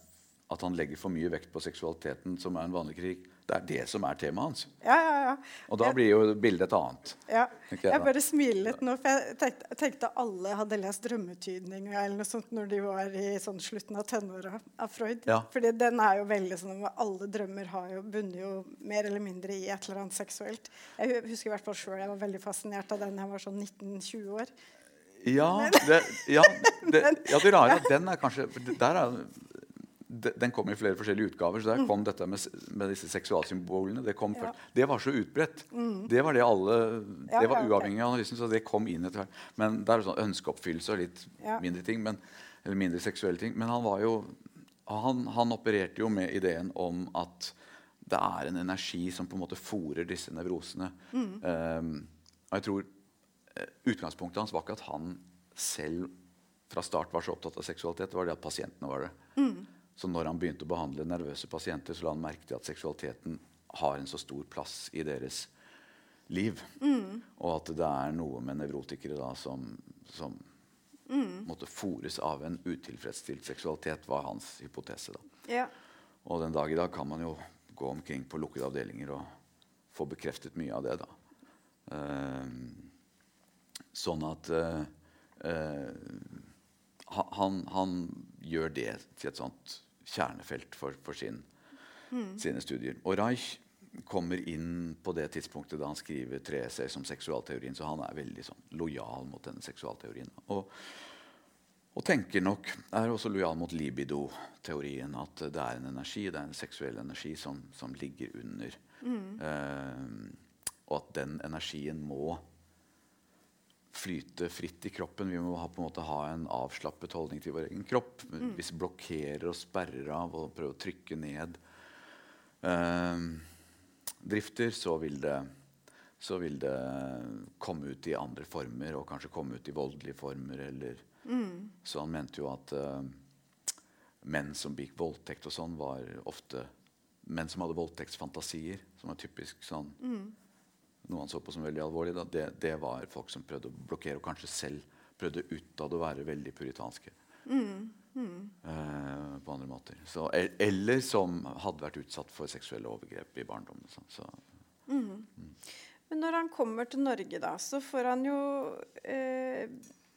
at han legger for mye vekt på seksualiteten, som er en vanlig krig. Det er det som er temaet hans. ja, ja, ja. Og da blir jo bildet et annet. Ja. jeg bare smiler litt nå, for jeg tenkte, tenkte alle hadde lest 'Drømmetydning' eller noe sånt når de var i sånn slutten av tenåra av Freud. Ja. Fordi den er jo veldig sånn at Alle drømmer har jo bunner jo mer eller mindre i et eller annet seksuelt. Jeg husker i hvert fall sjøl jeg var veldig fascinert av den jeg var sånn 19-20 år. Ja, det, ja, *laughs* det, ja, det rare er at den er kanskje der er, de- Den kom i flere forskjellige utgaver. så der kom dette med, med disse seksualsymbolene. Det kom Mm. Ja. Mm. først. Det var så utbredt. Det var det alle Det var uavhengig av analysen, så det kom inn etter hvert. Men det er sånn ønskeoppfyllelse og litt mindre ting. Men, eller mindre seksuelle ting. Men han var jo han, han opererte jo med ideen om at det er en energi som på en måte fòrer disse nevrosene. Mm. Um, og jeg tror eh, Utgangspunktet hans var ikke at han selv fra start var så opptatt av seksualitet. Det var det at pasientene var det. Mm. Så når han begynte å behandle nervøse pasienter, så la han merke til at seksualiteten har en så stor plass i deres liv. Mm. Og at det er noe med nevrotikere da som, som Mm. måtte fòres av en utilfredsstilt seksualitet, var hans hypotese. Ja. Og den dag i dag kan man jo gå omkring på lukkede avdelinger og få bekreftet mye av det. Ehm, sånn at uh, uh, han, han gjør det til et sånt kjernefelt for, for sin, sine studier. Og Reich kommer inn på det tidspunktet da han skriver tre essays om seksualteorien, så han er veldig sånn lojal mot denne seksualteorien. Og, og tenker nok, er også lojal mot libido-teorien. At det er en energi, det er en seksuell energi som, som ligger under. Eh, og at den energien må flyte fritt i kroppen. Vi må ha, på en måte ha en avslappet holdning til vår egen kropp. Hvis vi blokkerer og sperrer av og prøver å trykke ned eh, drifter, så vil det så vil det komme ut i andre former, og kanskje komme ut i voldelige former. Eller, Så han mente jo at eh, menn som begikk voldtekt og sånn, var ofte menn som hadde voldtektsfantasier, som er typisk sånn noe han så på som veldig alvorlig, da, det, det var folk som prøvde å blokkere, og kanskje selv prøvde utad å være veldig puritanske. Eh, på andre måter. Så, eller som hadde vært utsatt for seksuelle overgrep i barndommen. sånn. mm. Men når han kommer til Norge, da, så får han jo eh,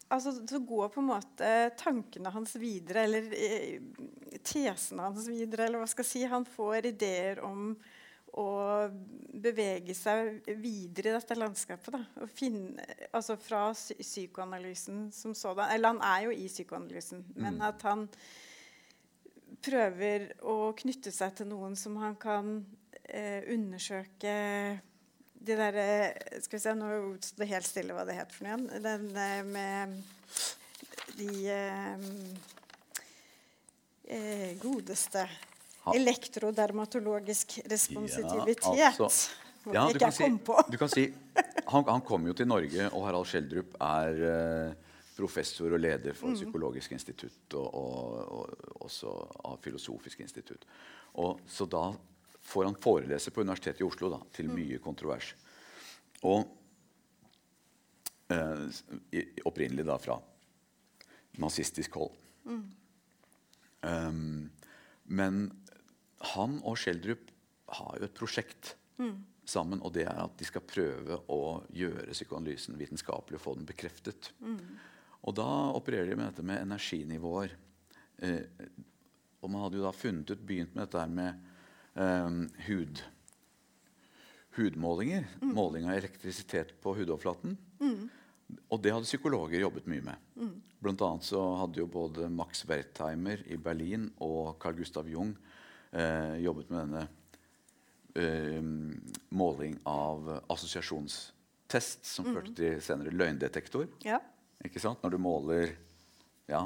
altså, Så går på en måte tankene hans videre, eller eh, tesene hans videre, eller hva skal jeg si. Han får ideer om å bevege seg videre i dette landskapet. Da, og finne, altså Fra psy psykoanalysen som sådan. Eller han er jo i psykoanalysen, men at han prøver å knytte seg til noen som han kan eh, undersøke de der eh, Skal vi se, nå sto det helt stille hva det het for noe igjen. Den eh, med de eh, eh, godeste Elektrodermatologisk responsitivitet. Ja, altså- Ja, du kan si, du kan si han, han kom jo til Norge, og Harald Schjelderup er eh, professor og leder Mm. for Psykologisk institutt og, og, og også av Filosofisk institutt. Og, så da får han forelese på Universitetet i Oslo da, til Mm. mye kontrovers. Og eh, opprinnelig da fra nazistisk hold. Um, men han og Schjelderup har jo et prosjekt sammen, og det er at de skal prøve å gjøre psykoanalysen vitenskapelig og få den bekreftet. Og da opererer de med dette med energinivåer. Eh, og man hadde jo da funnet ut, begynt med dette her med eh, hud, hudmålinger. Måling av elektrisitet på hudoverflaten. Og det hadde psykologer jobbet mye med. Blant annet så hadde jo både Max Wertheimer i Berlin og Carl Gustav Jung eh, jobbet med denne eh, måling av assosiasjonstest, som førte til senere løgndetektor. Ja. Ikke sant? Når du måler ja,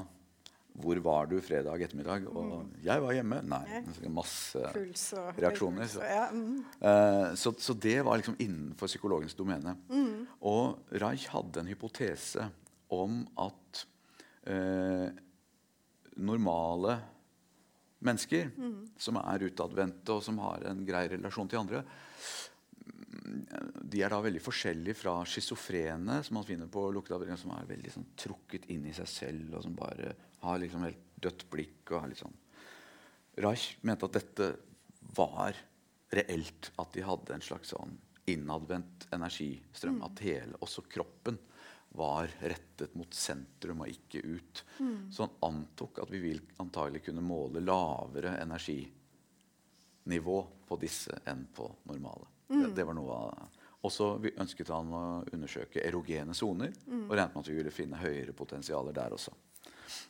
hvor var du fredag ettermiddag? Og jeg var hjemme. Nei. Masse og reaksjoner. Så, og- Ja, mm. Eh, så, så det var liksom innenfor psykologens domene. Og Reich hadde en hypotese om at eh, normale mennesker som er utadvendte og som har en grei relasjon til andre, de er da veldig forskjellige fra schizofrene, som man finner på lukteavdelingen, som er veldig sånn, trukket inn i seg selv, og som bare har liksom helt dødt blikk. og litt sånn. Reich mente at dette var reelt, at de hadde en slags sånn innadvendt energistrøm. At hele, også kroppen, var rettet mot sentrum og ikke ut. Så han antok at vi vil antagelig kunne måle lavere energinivå på disse enn på normale. Det, det var noe av og så ønsket han å undersøke erogene soner og regnet med at vi ville finne høyere potensialer der også.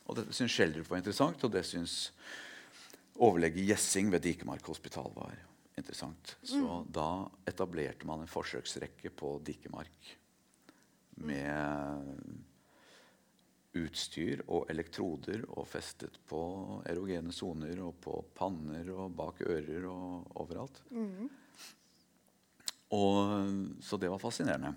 Og Dette syns Schjelderup var interessant, og det syns overlege Gjessing ved Dikemark hospital var interessant. Så da etablerte man en forsøksrekke på Dikemark med utstyr og elektroder og festet på erogene soner og på panner og bak ører og overalt. Og, så det var fascinerende.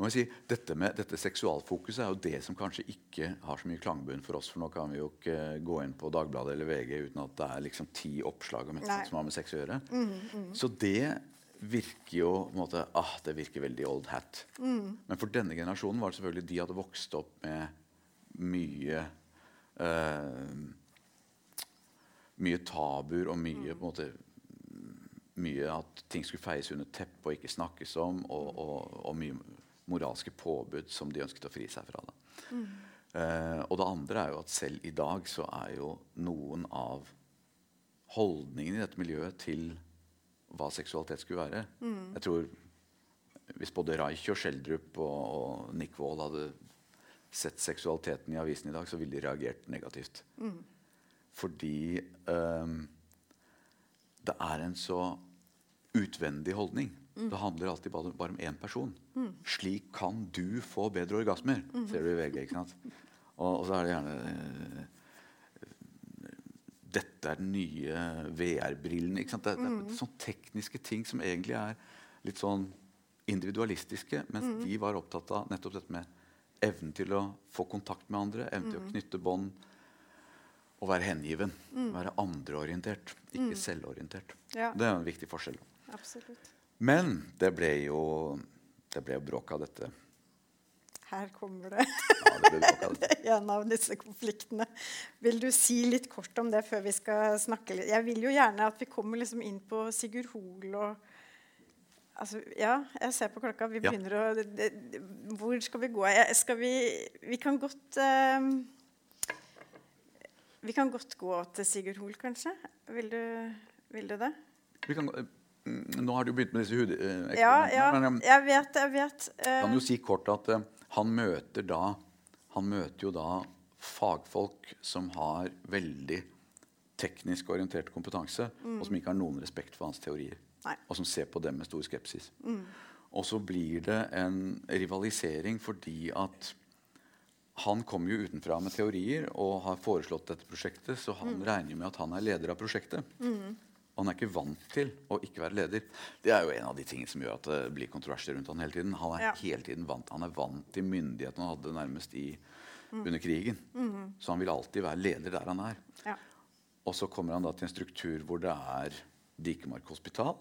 Nå må jeg si, dette, med, dette seksualfokuset er jo det som kanskje ikke har så mye klangbunn for oss. For nå kan vi jo ikke gå inn på Dagbladet eller VG uten at det er liksom ti oppslag om et som har med sex å gjøre. Så det virker jo på en måte, ah, det virker veldig old hat. Men for denne generasjonen var det selvfølgelig de hadde vokst opp med mye uh, mye tabuer og mye på en måte mye at ting skulle feies under teppet og ikke snakkes om, og, og, og mye moralske påbud som de ønsket å fri seg fra. Da. Eh, og det andre er jo at selv i dag så er jo noen av holdningene i dette miljøet til hva seksualitet skulle være Jeg tror Hvis både Reich og Schjelderup og, og Nick Wall hadde sett seksualiteten i avisen i dag, så ville de reagert negativt. Fordi um, det er en så utvendig holdning. Det handler alltid bare, bare om én person. Slik kan du få bedre orgasmer, ser du i VG. ikke sant? Og, og så er det gjerne eh, Dette er den nye VR-brillen. Det, det er sånne tekniske ting som egentlig er litt sånn individualistiske, mens de var opptatt av nettopp dette med evnen til å få kontakt med andre, evnen til å knytte bånd og være hengiven. Være andreorientert, ikke selvorientert. Ja. Det er en viktig forskjell. Absolutt. Men det ble jo det ble bråk av dette. Her kommer det Ja, det *laughs* dette. en av disse konfliktene. Vil du si litt kort om det før vi skal snakke litt? Jeg vil jo gjerne at vi kommer liksom inn på Sigurd Hoel og altså, Ja, jeg ser på klokka. Vi Ja. å det, det, Hvor skal vi gå? Jeg, skal vi Vi kan godt eh, Vi kan godt gå til Sigurd Hoel, kanskje. Vil du, vil du det? Vi kan, gå- mm, nå har du begynt med disse hudeksperimentene. Ja, ja. um, Jeg vet, jeg vet. Uh, kan jo si kort at eh, han møter da Han møter jo da fagfolk som har veldig teknisk orientert kompetanse, og som ikke har noen respekt for hans teorier. Nei. Og som ser på dem med stor skepsis. Og så blir det en rivalisering fordi at han kommer jo utenfra med teorier og har foreslått dette prosjektet, så han regner med at han er leder av prosjektet. Og han er ikke vant til å ikke være leder. Det er jo en av de tingene som gjør at det blir kontroverser rundt han hele tiden. Han er Ja. hele tiden vant Han er vant til myndigheten han hadde nærmest i, under krigen. Så han vil alltid være leder der han er. ja. Og så kommer han da til en struktur hvor det er Dikemark hospital.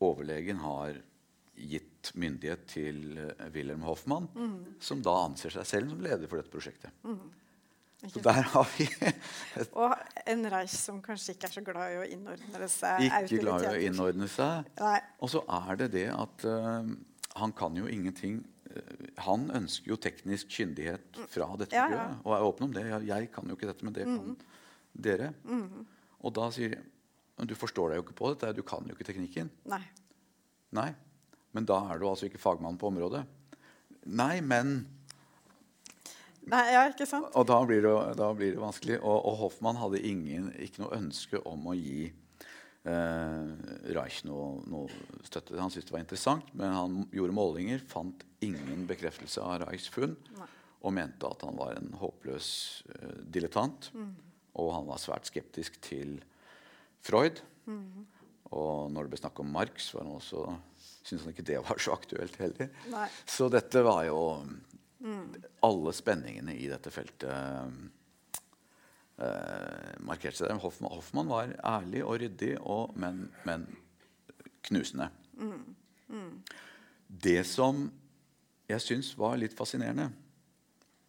Overlegen har gitt myndighet til eh, Wilhelm Hoffmann, som da anser seg selv som leder for dette prosjektet. Så der har vi et Og en Reich som kanskje ikke er så glad i å innordne seg ikke glad i å innordne seg. Nei. Og så er det det at uh, han kan jo ingenting eh, Han ønsker jo teknisk kyndighet fra dette Ja, ja. Og er åpen om det. Jeg, jeg kan jo ikke dette, men det kan dere. Og da sier de du forstår deg jo ikke på dette. Du kan jo ikke teknikken. Nei. Nei. Men da er du altså ikke fagmann på området. Nei, men Nei, ja, ikke sant? Og da blir det, da blir det vanskelig. Og, og Hoffmann hadde ingen, ikke noe ønske om å gi eh, Reich noe, noe støtte. Han syntes det var interessant, men han gjorde målinger, fant ingen bekreftelse av Reichs funn Nei. og mente at han var en håpløs eh, dilettant. Og han var svært skeptisk til Freud. Og når det ble snakk om Marx, var han også, syntes han ikke det var så aktuelt heller. Nei. Så dette var jo Alle spenningene i dette feltet eh, markerte seg. Hoffmann, Hoffmann var ærlig og ryddig, og, men, men knusende. Det som jeg syns var litt fascinerende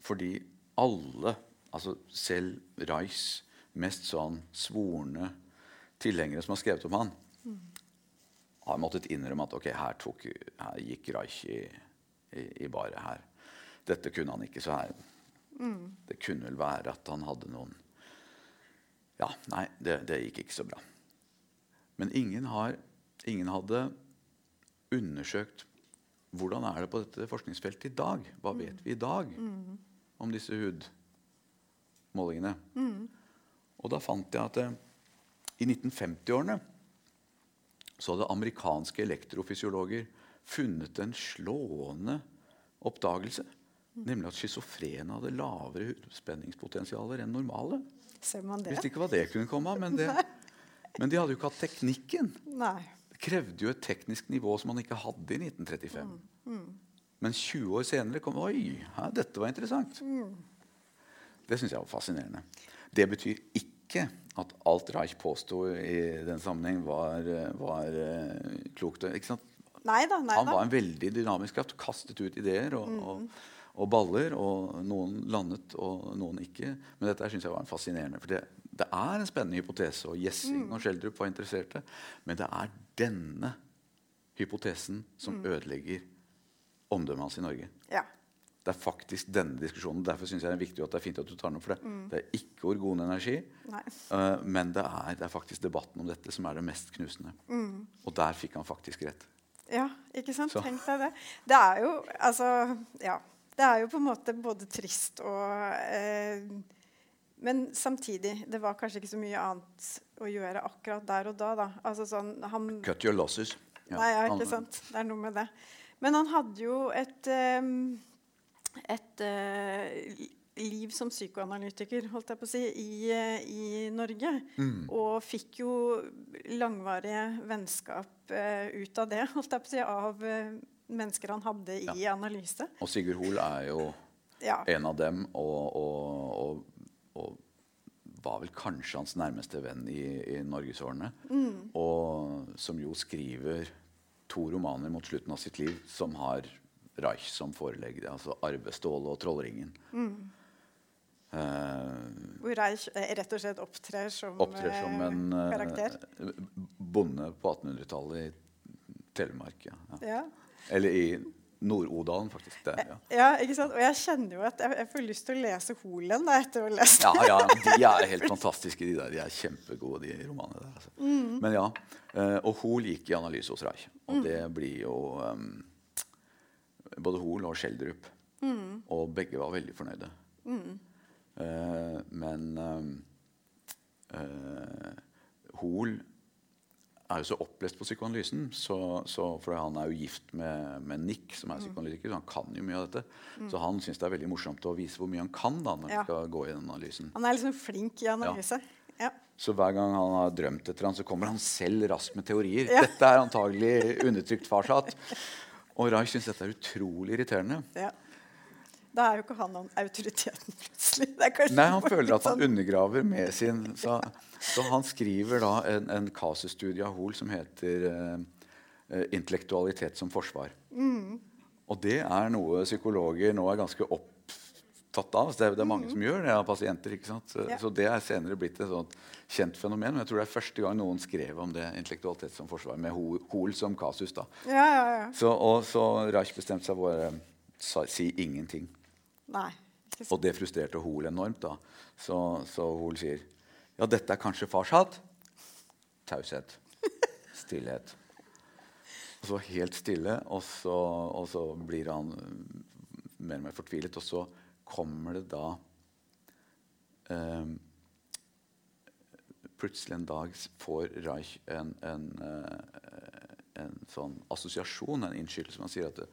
Fordi alle, altså selv Reichs mest sånn svorne tilhengere som har skrevet om han, har måttet innrømme at ok, her, tok, her gikk Reich i, i, i bare her. Dette kunne han ikke, så her Det kunne vel være at han hadde noen Ja, nei, det, det gikk ikke så bra. Men ingen, har, ingen hadde undersøkt hvordan er det på dette forskningsfeltet i dag. Hva vet vi i dag om disse hudmålingene? Og da fant jeg at eh, i 1950-årene så hadde amerikanske elektrofysiologer funnet en slående oppdagelse. Nemlig at schizofrene hadde lavere spenningspotensialer enn normale. Ser man det? Visste ikke hva det kunne komme av, men, det, men de hadde jo ikke hatt teknikken. Nei. Det krevde jo et teknisk nivå som man ikke hadde i 1935. Men 20 år senere kom Oi, ja, dette var interessant. Det syns jeg var fascinerende. Det betyr ikke at alt Reich påsto i den sammenheng, var, var eh, klokt. Ikke sant? Neida, neida. Han var en veldig dynamisk kraft. Kastet ut ideer og, og, og baller. Og noen landet, og noen ikke. Men dette syns jeg var en fascinerende. For det, det er en spennende hypotese, og Gjessing og Schjelderup var interesserte. Men det er denne hypotesen som ødelegger omdømmet hans i Norge. Ja. Det er faktisk denne diskusjonen. Derfor synes jeg det er viktig at det er fint at du tar opp for det. Det er ikke orgon energi, uh, men det er, det er faktisk debatten om dette som er det mest knusende. Og der fikk han faktisk rett. Ja, ikke sant? Så. Tenk deg det. Det er jo altså Ja. Det er jo på en måte både trist og eh, Men samtidig, det var kanskje ikke så mye annet å gjøre akkurat der og da. da. Altså sånn, han, Cut your losses. Ja, Nei, ja, ikke sant. Det er noe med det. Men han hadde jo et, eh, et eh, liv som psykoanalytiker, holdt jeg på å si, i, eh, i Norge. Mm. Og fikk jo langvarige vennskap eh, ut av det, holdt jeg på å si, av eh, mennesker han hadde i analyse. Og Sigurd Hoel er jo Ja. en av dem, og, og, og, og var vel kanskje hans nærmeste venn i, i norgesårene. Og som jo skriver to romaner mot slutten av sitt liv som har Reich som forelegger. Altså 'Arvestålet' og 'Trollringen'. Eh, Hvor Reich eh, rett og slett opptrer som, opptrer som eh, en uh, karakter. bonde på 1800-tallet i Telemark. Ja. Ja. Eller i Nord-Odalen, faktisk. Det, ja. ja, ikke sant? Og jeg kjenner jo at jeg, jeg får lyst til å lese Holen da, etter å ha lest Ja, ja, de er helt fantastiske, de der. De er kjempegode, de romanene der. Altså. Men ja. eh, Og Hol gikk i analyse hos Reich. Og det blir jo um, både Hol og Schjelderup. Og begge var veldig fornøyde. Uh, men um, eh, Hoel er jo så opplest på psykoanalysen, så, så, for han er jo gift med, med Nick, som er psykoanalytiker, så han kan jo mye av dette. Så han syns det er veldig morsomt å vise hvor mye han kan da, når Ja. han skal gå i den analysen. Han er liksom flink i analyse. Ja. Så hver gang han har drømt etter han, så kommer han selv raskt med teorier. Ja. Dette er antagelig undertrykt farsat. Og Reich syns dette er utrolig irriterende. Ja. Da er jo ikke han noen autoriteten plutselig. Nei, Han føler at han sånn- undergraver med sin Så, så han skriver da en, en kasusstudie av Hoel som heter eh, eh, 'Intellektualitet som forsvar'. Og det er noe psykologer nå er ganske opptatt av. Så det, er, det er mange som gjør det av pasienter. ikke sant? Så, Ja. så det er senere blitt et sånt kjent fenomen. Men jeg tror det er første gang noen skrev om det intellektualitet som forsvar, med Ho- Hoel som kasus. da. Ja, ja, ja. Så, og så Reich bestemte seg for å si ingenting. Nei. Og det frustrerte Hoel enormt. da. Så, så Hoel sier ja, dette er kanskje fars hatt. taushet. *laughs* Stillhet. Og så helt stille, og så, og så blir han mer og mer fortvilet. Og så kommer det da eh, Plutselig en dag får Reich en, en, en, en sånn assosiasjon, en innskytelse. Man sier at det,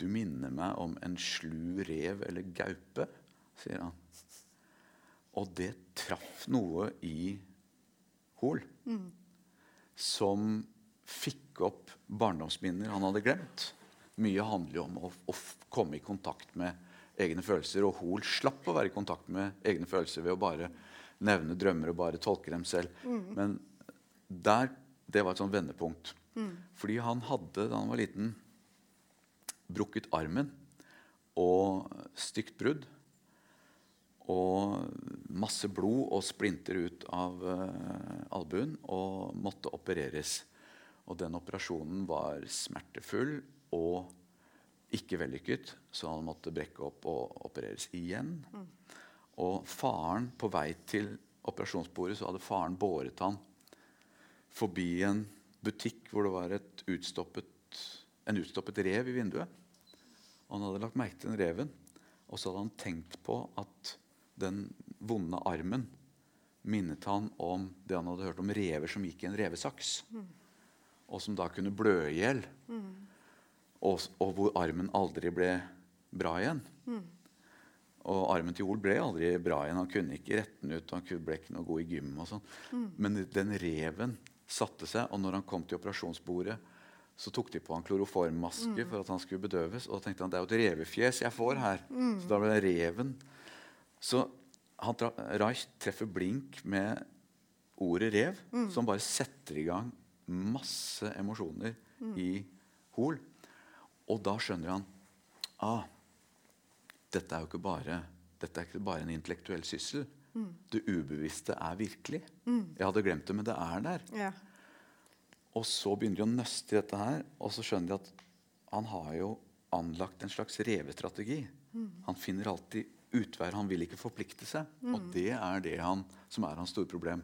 du minner meg om en slu rev eller gaupe, sier han. Og det traff noe i Hol som fikk opp barndomsminner han hadde glemt. Mye handler jo om å, å komme i kontakt med egne følelser. Og Hol slapp å være i kontakt med egne følelser ved å bare nevne drømmer og bare tolke dem selv. Men der, det var et sånt vendepunkt. Fordi han hadde da han var liten, brukket armen og stygt brudd. Og masse blod og splinter ut av uh, albuen og måtte opereres. Og den operasjonen var smertefull og ikke vellykket, så han måtte brekke opp og opereres igjen. Og faren, på vei til operasjonsbordet, så hadde faren båret han forbi en butikk hvor det var et utstoppet, en utstoppet rev i vinduet. Og han hadde lagt merke til den reven. Og så hadde han tenkt på at den vonde armen minnet han om det han hadde hørt om rever som gikk i en revesaks. Og som da kunne blø i hjel. Og, og hvor armen aldri ble bra igjen. Og armen til Ol ble aldri bra igjen. Han kunne ikke rette den ut. Han ble ikke noe god i gym. og sånn. Men den reven satte seg, og når han kom til operasjonsbordet, så tok de på han kloroformmaske for at han skulle bedøves. Og da tenkte han det er jo et revefjes jeg får her. Så da ble det reven. Så han Reich treffer blink med ordet rev, som bare setter i gang masse emosjoner i Hol. Og da skjønner han ah, dette er jo ikke bare, dette er ikke bare en intellektuell syssel. Det ubevisste er virkelig. Jeg hadde glemt det, men det er der. Ja. Og så begynner de å nøste i dette her, og så skjønner de at han har jo anlagt en slags revestrategi. Han finner alltid utveier. Han vil ikke forplikte seg. Og det er det han, som er hans store problem.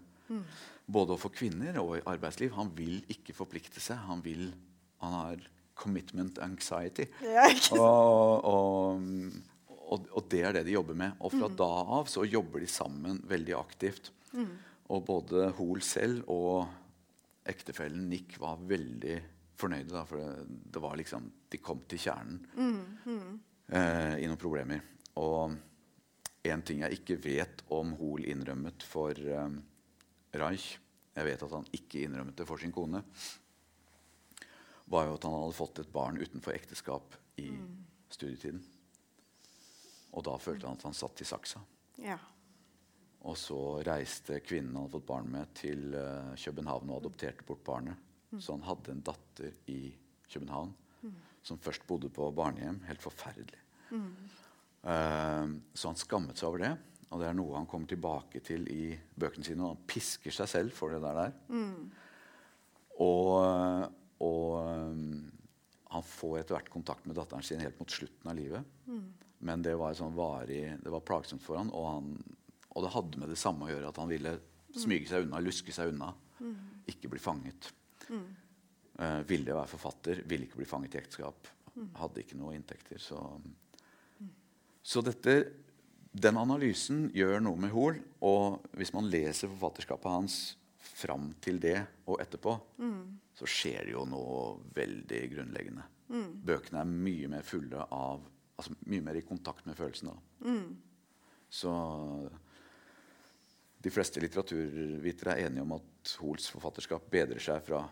Både for kvinner og i arbeidsliv. Han vil ikke forplikte seg. Han, vil, han har commitment anxiety. Og, og, og, og det er det de jobber med. Og fra da av så jobber de sammen veldig aktivt. Og både Hoel selv og ektefellen Nick var veldig fornøyde. Da, for det, det var liksom, de kom til kjernen eh, i noen problemer. Og en ting jeg ikke vet om Hoel innrømmet for eh, Reich Jeg vet at han ikke innrømmet det for sin kone. Var jo at han hadde fått et barn utenfor ekteskap i studietiden. Og da følte han at han satt i saksa. Ja. Og så reiste kvinnen han hadde fått barn med, til eh, København og adopterte bort barnet. Så han hadde en datter i København som først bodde på barnehjem. Helt forferdelig. Eh, så han skammet seg over det. Og det er noe han kommer tilbake til i bøkene sine. Og han pisker seg selv for det der. der. Og, og um, han får etter hvert kontakt med datteren sin helt mot slutten av livet. Men det var, sånn varig, det var plagsomt for han, og, han, og det hadde med det samme å gjøre at han ville smyge seg unna, luske seg unna. Ikke bli fanget. Eh, ville være forfatter, ville ikke bli fanget i ekteskap. Hadde ikke noe inntekter. Så, så dette, den analysen gjør noe med Hoel. Og hvis man leser forfatterskapet hans fram til det og etterpå, så skjer det jo noe veldig grunnleggende. Bøkene er mye mer fulle av altså Mye mer i kontakt med følelsene. Mm. Så de fleste litteraturvitere er enige om at Hoels forfatterskap bedrer seg fra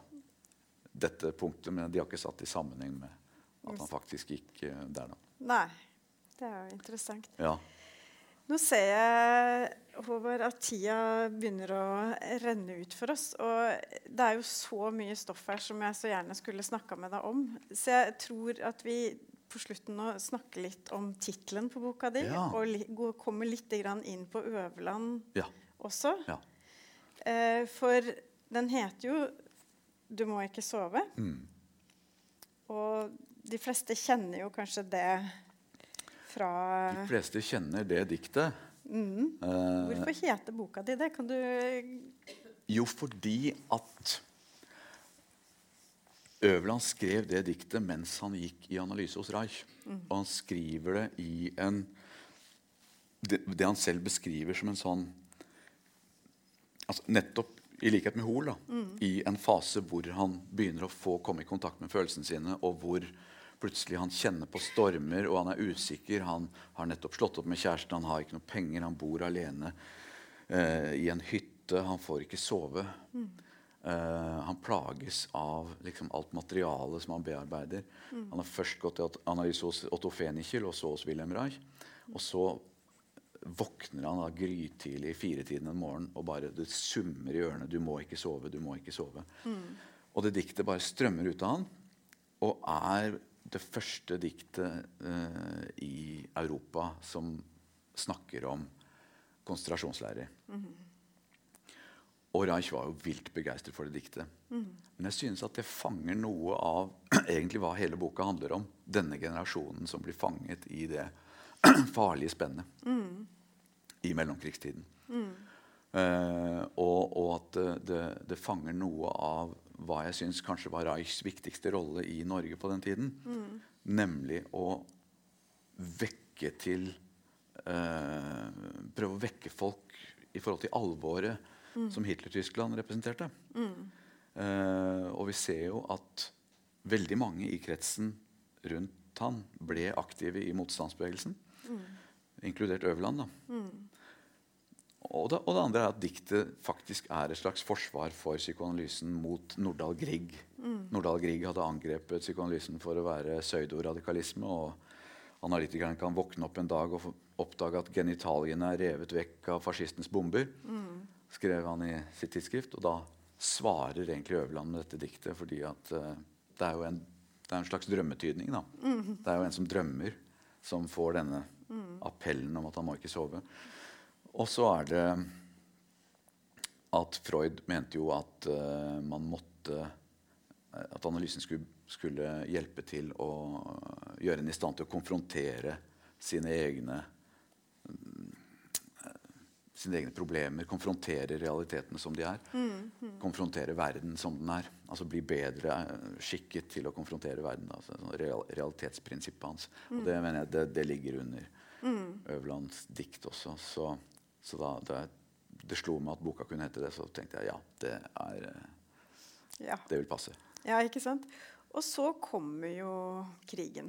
dette punktet, men de har ikke satt i sammenheng med at han faktisk gikk eh, der. da. Nei. Det er jo interessant. Ja. Nå ser jeg Håvard, at tida begynner å renne ut for oss. Og det er jo så mye stoff her som jeg så gjerne skulle snakka med deg om. Så jeg tror at vi på slutten nå snakker litt om tittelen på boka di. Ja. Og li kommer litt grann inn på Øverland Ja. Også. ja. Eh, for den heter jo 'Du må ikke sove'. Mm. Og de fleste kjenner jo kanskje det fra De fleste kjenner det diktet. Eh, Hvorfor heter boka di det? Kan du jo, fordi at Øverland skrev det diktet mens han gikk i analyse hos Reich. Og han skriver det i en det, det han selv beskriver som en sånn altså Nettopp i likhet med Hoel, mm. i en fase hvor han begynner å få komme i kontakt med følelsene sine, og hvor plutselig han kjenner på stormer, og han er usikker. Han har nettopp slått opp med kjæresten, han har ikke noe penger, han bor alene eh, i en hytte, han får ikke sove. Eh, han plages av liksom, alt materialet som han bearbeider. Han har først gått til analyse hos Otto Fenichel og så hos Wilhelm Reich. Og så våkner han da grytidlig i firetiden en morgen og bare det summer i ørene. 'Du må ikke sove, du må ikke sove'. Og det diktet bare strømmer ut av han og er det første diktet eh, i Europa som snakker om konsentrasjonsleirer. Og Reich var jo vilt begeistret for det diktet. Men jeg synes at det fanger noe av *clears throat* egentlig hva hele boka handler om. Denne generasjonen som blir fanget i det farlige spennet i mellomkrigstiden. Eh, og, og at det, det, fanger noe av hva jeg syns kanskje var Reichs viktigste rolle i Norge på den tiden. Nemlig å vekke til uh, Prøve å vekke folk i forhold til alvoret som Hitler-Tyskland representerte. Uh, og vi ser jo at veldig mange i kretsen rundt han ble aktive i motstandsbevegelsen. Inkludert Øverland. da. Og det, og det andre er at diktet faktisk er et slags forsvar for psykoanalysen mot Nordahl Grieg. Nordahl Grieg hadde angrepet psykoanalysen for å være pseudoradikalisme. og Analytikeren kan våkne opp en dag og oppdage at genitaliene er revet vekk av fascistens bomber. skrev han i sitt tidsskrift. Og da svarer egentlig Øverland med dette diktet, fordi at uh, det, er jo en, det er en slags drømmetydning. da. Det er jo en som drømmer, som får denne appellen om at han må ikke sove. Og så er det at Freud mente jo at uh, man måtte eh, At analysen skulle, skulle hjelpe til å gjøre en i stand til å konfrontere sine egne eh, sine egne problemer, konfrontere realitetene som de er. Konfrontere verden som den er. Altså bli bedre eh, skikket til å konfrontere verden. Altså, sånn real, realitetsprinsippet hans. Og det mener jeg det, det ligger under Øverlands dikt også. Så, så da, da det slo meg at boka kunne hete det, så tenkte jeg ja, det, er, eh, Ja. det vil passe. ja, ikke sant? Og så kommer jo krigen.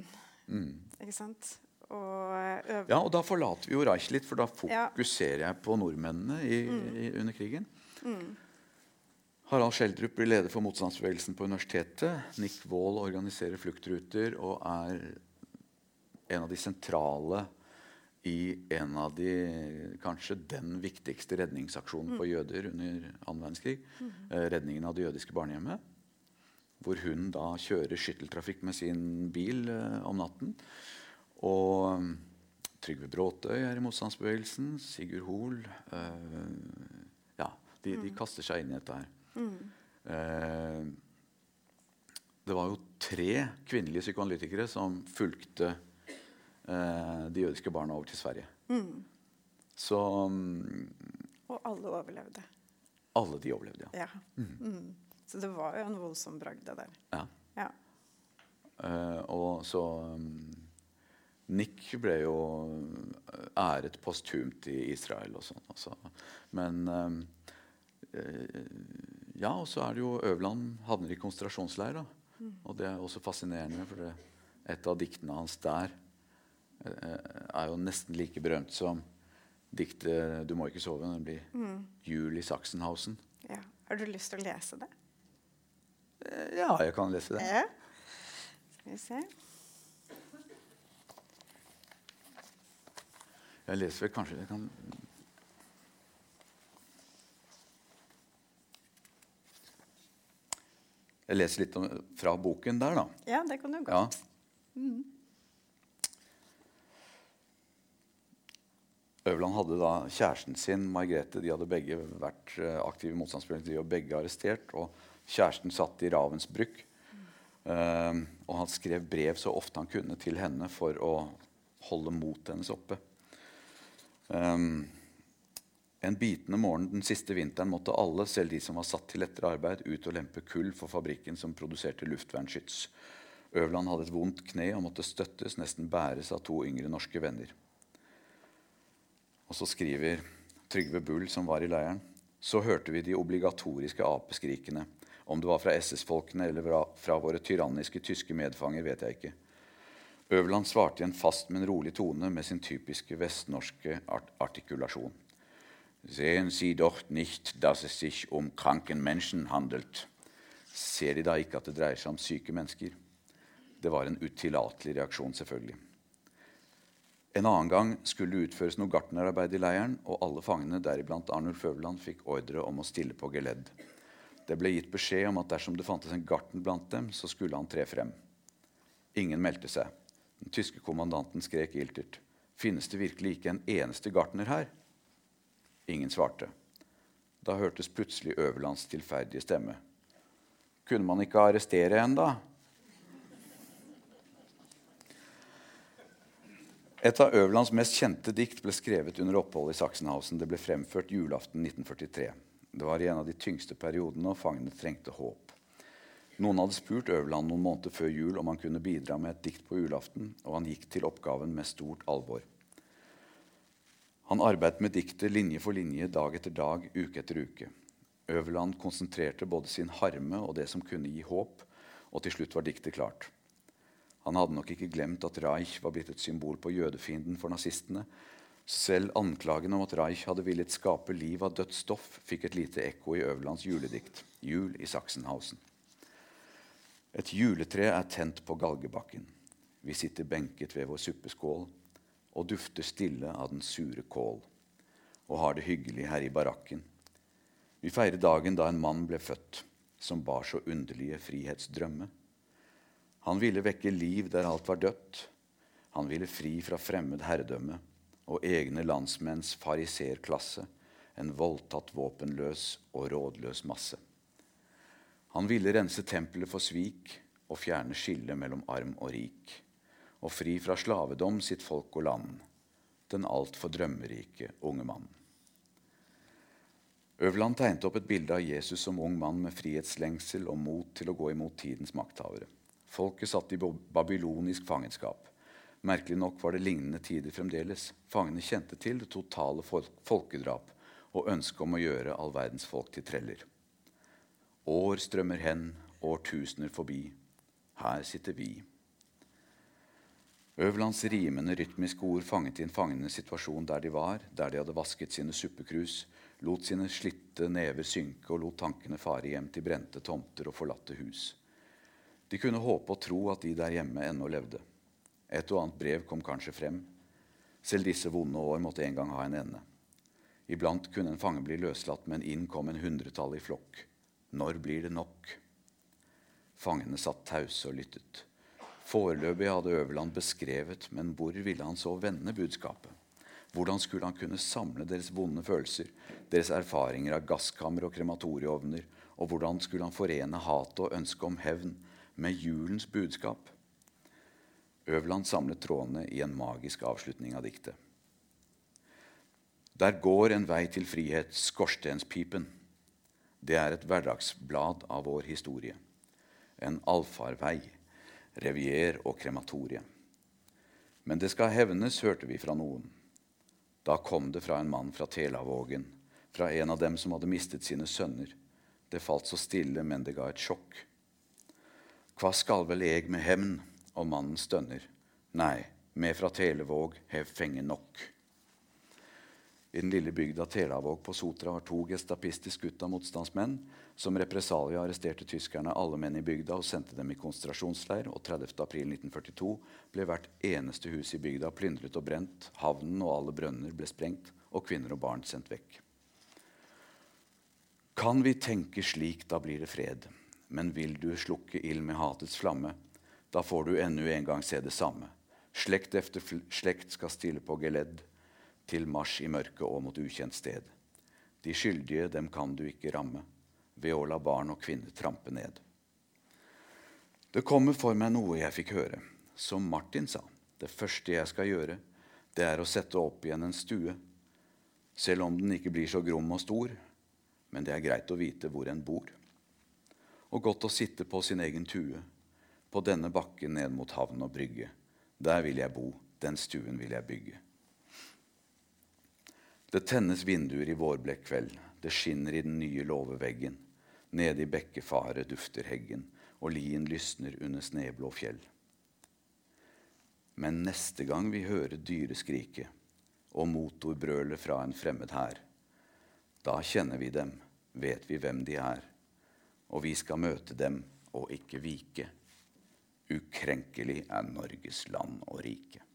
Ikke sant? Og øve. Ja, og da forlater vi jo Reich litt, for da Ja. fokuserer jeg på nordmennene i, i, under krigen. Harald Schjelderup blir leder for motstandsbevegelsen på universitetet. Nick Wold organiserer fluktruter og er en av de sentrale i en av de kanskje den viktigste redningsaksjonen for jøder under annen verdenskrig. Eh, redningen av det jødiske barnehjemmet. Hvor hun da kjører skytteltrafikk med sin bil eh, om natten. Og mm, Trygve Bråtøy er i motstandsbevegelsen. Sigurd Hoel. eh, ja, de, de kaster seg inn i dette her. Eh, det var jo tre kvinnelige psykoanalytikere som fulgte eh, de jødiske barna over til Sverige. Så um, Og alle overlevde. alle de overlevde, ja. Ja. Mm. Så det var jo en voldsom bragde der. ja. Ja. Eh, og så mm, Nick ble jo eh, æret posthumt i Israel og sånn. Altså. Men eh, eh, Ja, og så er det jo Øverland havner i konsentrasjonsleir. da. Og det er også fascinerende, for det, et av diktene hans der er jo nesten like berømt som diktet 'Du må ikke sove', nemlig Jul i Sachsenhausen. ja. Har du lyst til å lese det? Ja, jeg kan lese det. Ja. Skal vi se. Jeg leser vel kanskje jeg kan Jeg leser litt om, fra boken der, da. Ja, det kan du Ja. Mm. Øverland hadde da kjæresten sin, Margrethe. De hadde begge vært eh, aktive i motstandsbevegelsen. De var begge arrestert. Og kjæresten satt i Ravensbrück. Eh, og han skrev brev så ofte han kunne til henne for å holde motet hennes oppe. Eh, En bitende morgen den siste vinteren måtte alle, selv de som var satt til lettere arbeid, ut og lempe kull for fabrikken som produserte luftvernskyts. Øverland hadde et vondt kne og måtte støttes, nesten bæres av to yngre norske venner. Og så skriver Trygve Bull, som var i leiren, så hørte vi de obligatoriske apeskrikene. Om det var fra SS-folkene eller fra våre tyranniske tyske medfanger, vet jeg ikke. Øverland svarte i en fast, men rolig tone med sin typiske vestnorske art artikulasjon. Sehen Sie doch nicht, dass es sich um kranken Menschen handelt. Ser de da ikke at det dreier seg om syke mennesker? Det var en utillatelig reaksjon, selvfølgelig. En annen gang skulle det utføres noe gartnerarbeid i leiren, og alle fangene, deriblant Arnulf Øverland, fikk ordre om å stille på geledd. Det ble gitt beskjed om at dersom det fantes en gartner blant dem, så skulle han tre frem. Ingen meldte seg. Den tyske kommandanten skrek iltert. Finnes det virkelig ikke en eneste gartner her? Ingen svarte. Da hørtes plutselig Øverlands tilferdige stemme. Kunne man ikke arrestere en, da? Et av Øverlands mest kjente dikt ble skrevet under oppholdet i Sachsenhausen. Det ble fremført julaften 1943. Det var i en av de tyngste periodene, og fangene trengte håp. Noen hadde spurt Øverland noen måneder før jul om han kunne bidra med et dikt på julaften, og han gikk til oppgaven med stort alvor. Han arbeidet med diktet linje for linje, dag etter dag, uke etter uke. Øverland konsentrerte både sin harme og det som kunne gi håp, og til slutt var diktet klart. Han hadde nok ikke glemt at Reich var blitt et symbol på jødefienden for nazistene. Selv anklagen om at Reich hadde villet skape liv av dødt stoff, fikk et lite ekko i Øverlands juledikt, 'Jul i Sachsenhausen'. Et juletre er tent på galgebakken. Vi sitter benket ved vår suppeskål og dufter stille av den sure kål, og har det hyggelig her i barakken. Vi feirer dagen da en mann ble født, som bar så underlige frihetsdrømme. Han ville vekke liv der alt var dødt. Han ville fri fra fremmed herredømme og egne landsmenns fariserklasse, en voldtatt våpenløs og rådløs masse. Han ville rense tempelet for svik og fjerne skillet mellom arm og rik og fri fra slavedom sitt folk og land, den altfor drømmerike unge mann. Øverland tegnet opp et bilde av Jesus som ung mann med frihetslengsel og mot til å gå imot tidens makthavere. Folket satt i babylonisk fangenskap. Merkelig nok var det lignende tider fremdeles. Fangene kjente til det totale folkedrap og ønsket om å gjøre all verdens folk til treller. År strømmer hen, årtusener forbi. Her sitter vi. Øverlands rimende, rytmiske ord fanget inn fangenes situasjon der de var, der de hadde vasket sine suppekrus, lot sine slitte never synke og lot tankene fare hjem til brente tomter og forlatte hus. De kunne håpe og tro at de der hjemme ennå levde. Et og annet brev kom kanskje frem. Selv disse vonde år måtte en gang ha en ende. Iblant kunne en fange bli løslatt, men inn kom en hundretall i flokk. Når blir det nok? Fangene satt tause og lyttet. Foreløpig hadde Øverland beskrevet, men hvor ville han så vende budskapet? Hvordan skulle han kunne samle deres vonde følelser, deres erfaringer av gasskammer og krematorieovner, og hvordan skulle han forene hatet og ønsket om hevn med julens budskap? Øverland samlet trådene i en magisk avslutning av diktet. Der går en vei til frihet, skorstenspipen. Det er et hverdagsblad av vår historie. En allfarvei revier og krematorie. Men det skal hevnes, hørte vi fra noen. Da kom det fra en mann fra Telavågen, fra en av dem som hadde mistet sine sønner. Det falt så stille, men det ga et sjokk. Hva skal vel eg med hevn? Og mannen stønner. Nei, med fra Televåg hev fenge nok. I den lille bygda Telavåg på Sotra var to gestapister skutt av motstandsmenn. Som represalie arresterte tyskerne alle menn i bygda og sendte dem i konsentrasjonsleir. og 30.4.1942 ble hvert eneste hus i bygda plyndret og brent. Havnen og alle brønner ble sprengt, og kvinner og barn sendt vekk. Kan vi tenke slik, da blir det fred. Men vil du slukke ild med hatets flamme, da får du ennå en gang se det samme. Slekt efter slekt skal stille på geledd til marsj i mørket og mot ukjent sted. De skyldige, dem kan du ikke ramme, ved å la barn og kvinner trampe ned. Det kommer for meg noe jeg fikk høre. Som Martin sa, det første jeg skal gjøre, det er å sette opp igjen en stue. selv om den ikke blir så grom og stor. Men det er greit å vite hvor en bor. Og godt å sitte på sin egen tue, på denne bakken ned mot havn og brygge. Der vil jeg bo, den stuen vil jeg bygge. Det tennes vinduer i vårblekk kveld, det skinner i den nye låveveggen. Nede i bekkefaret dufter heggen, og lien lysner under sneblå fjell. Men neste gang vi hører dyreskriket og motorbrølet fra en fremmed hær, da kjenner vi dem, vet vi hvem de er, og vi skal møte dem og ikke vike. Ukrenkelig er Norges land og rike.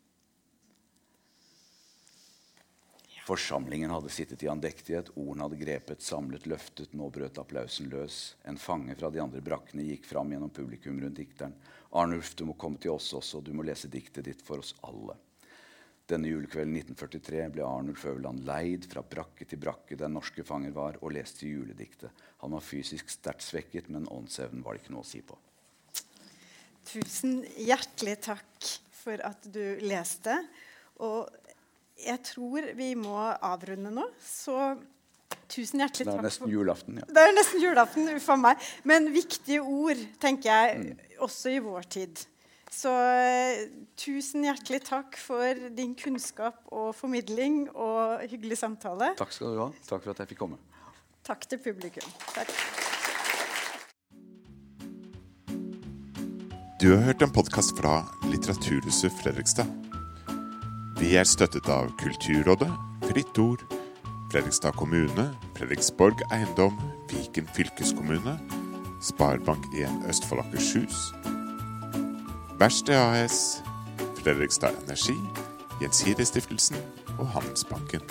Forsamlingen hadde sittet i andektighet, ordene hadde grepet, samlet, løftet, nå brøt applausen løs. En fange fra de andre brakkene gikk fram gjennom publikum rundt dikteren. Arnulf, du må komme til oss også, du må lese diktet ditt for oss alle. Denne julekvelden 1943 ble Arnulf Øverland leid fra brakke til brakke der norske fanger var, og leste julediktet. Han var fysisk sterkt svekket, men åndsevnen var det ikke noe å si på. Tusen hjertelig takk for at du leste. Og jeg tror vi må avrunde nå, så tusen hjertelig Det takk. er nesten julaften, ja. Det er nesten julaften, uff a meg. Men viktige ord, tenker jeg, Mm. også i vår tid. Så eh, tusen hjertelig takk for din kunnskap og formidling og hyggelig samtale. Takk skal du ha. Takk for at jeg fikk komme. Takk til publikum. Takk. Du har hørt en podkast fra Litteraturhuset Fredrikstad. Vi er støttet av Kulturrådet, Fritt Ord, Fredrikstad kommune, Fredriksborg Eiendom, Viken fylkeskommune, Sparebank1 Østfold Akershus, Verksted AS, Fredrikstad Energi, Gjensidigestiftelsen og Handelsbanken.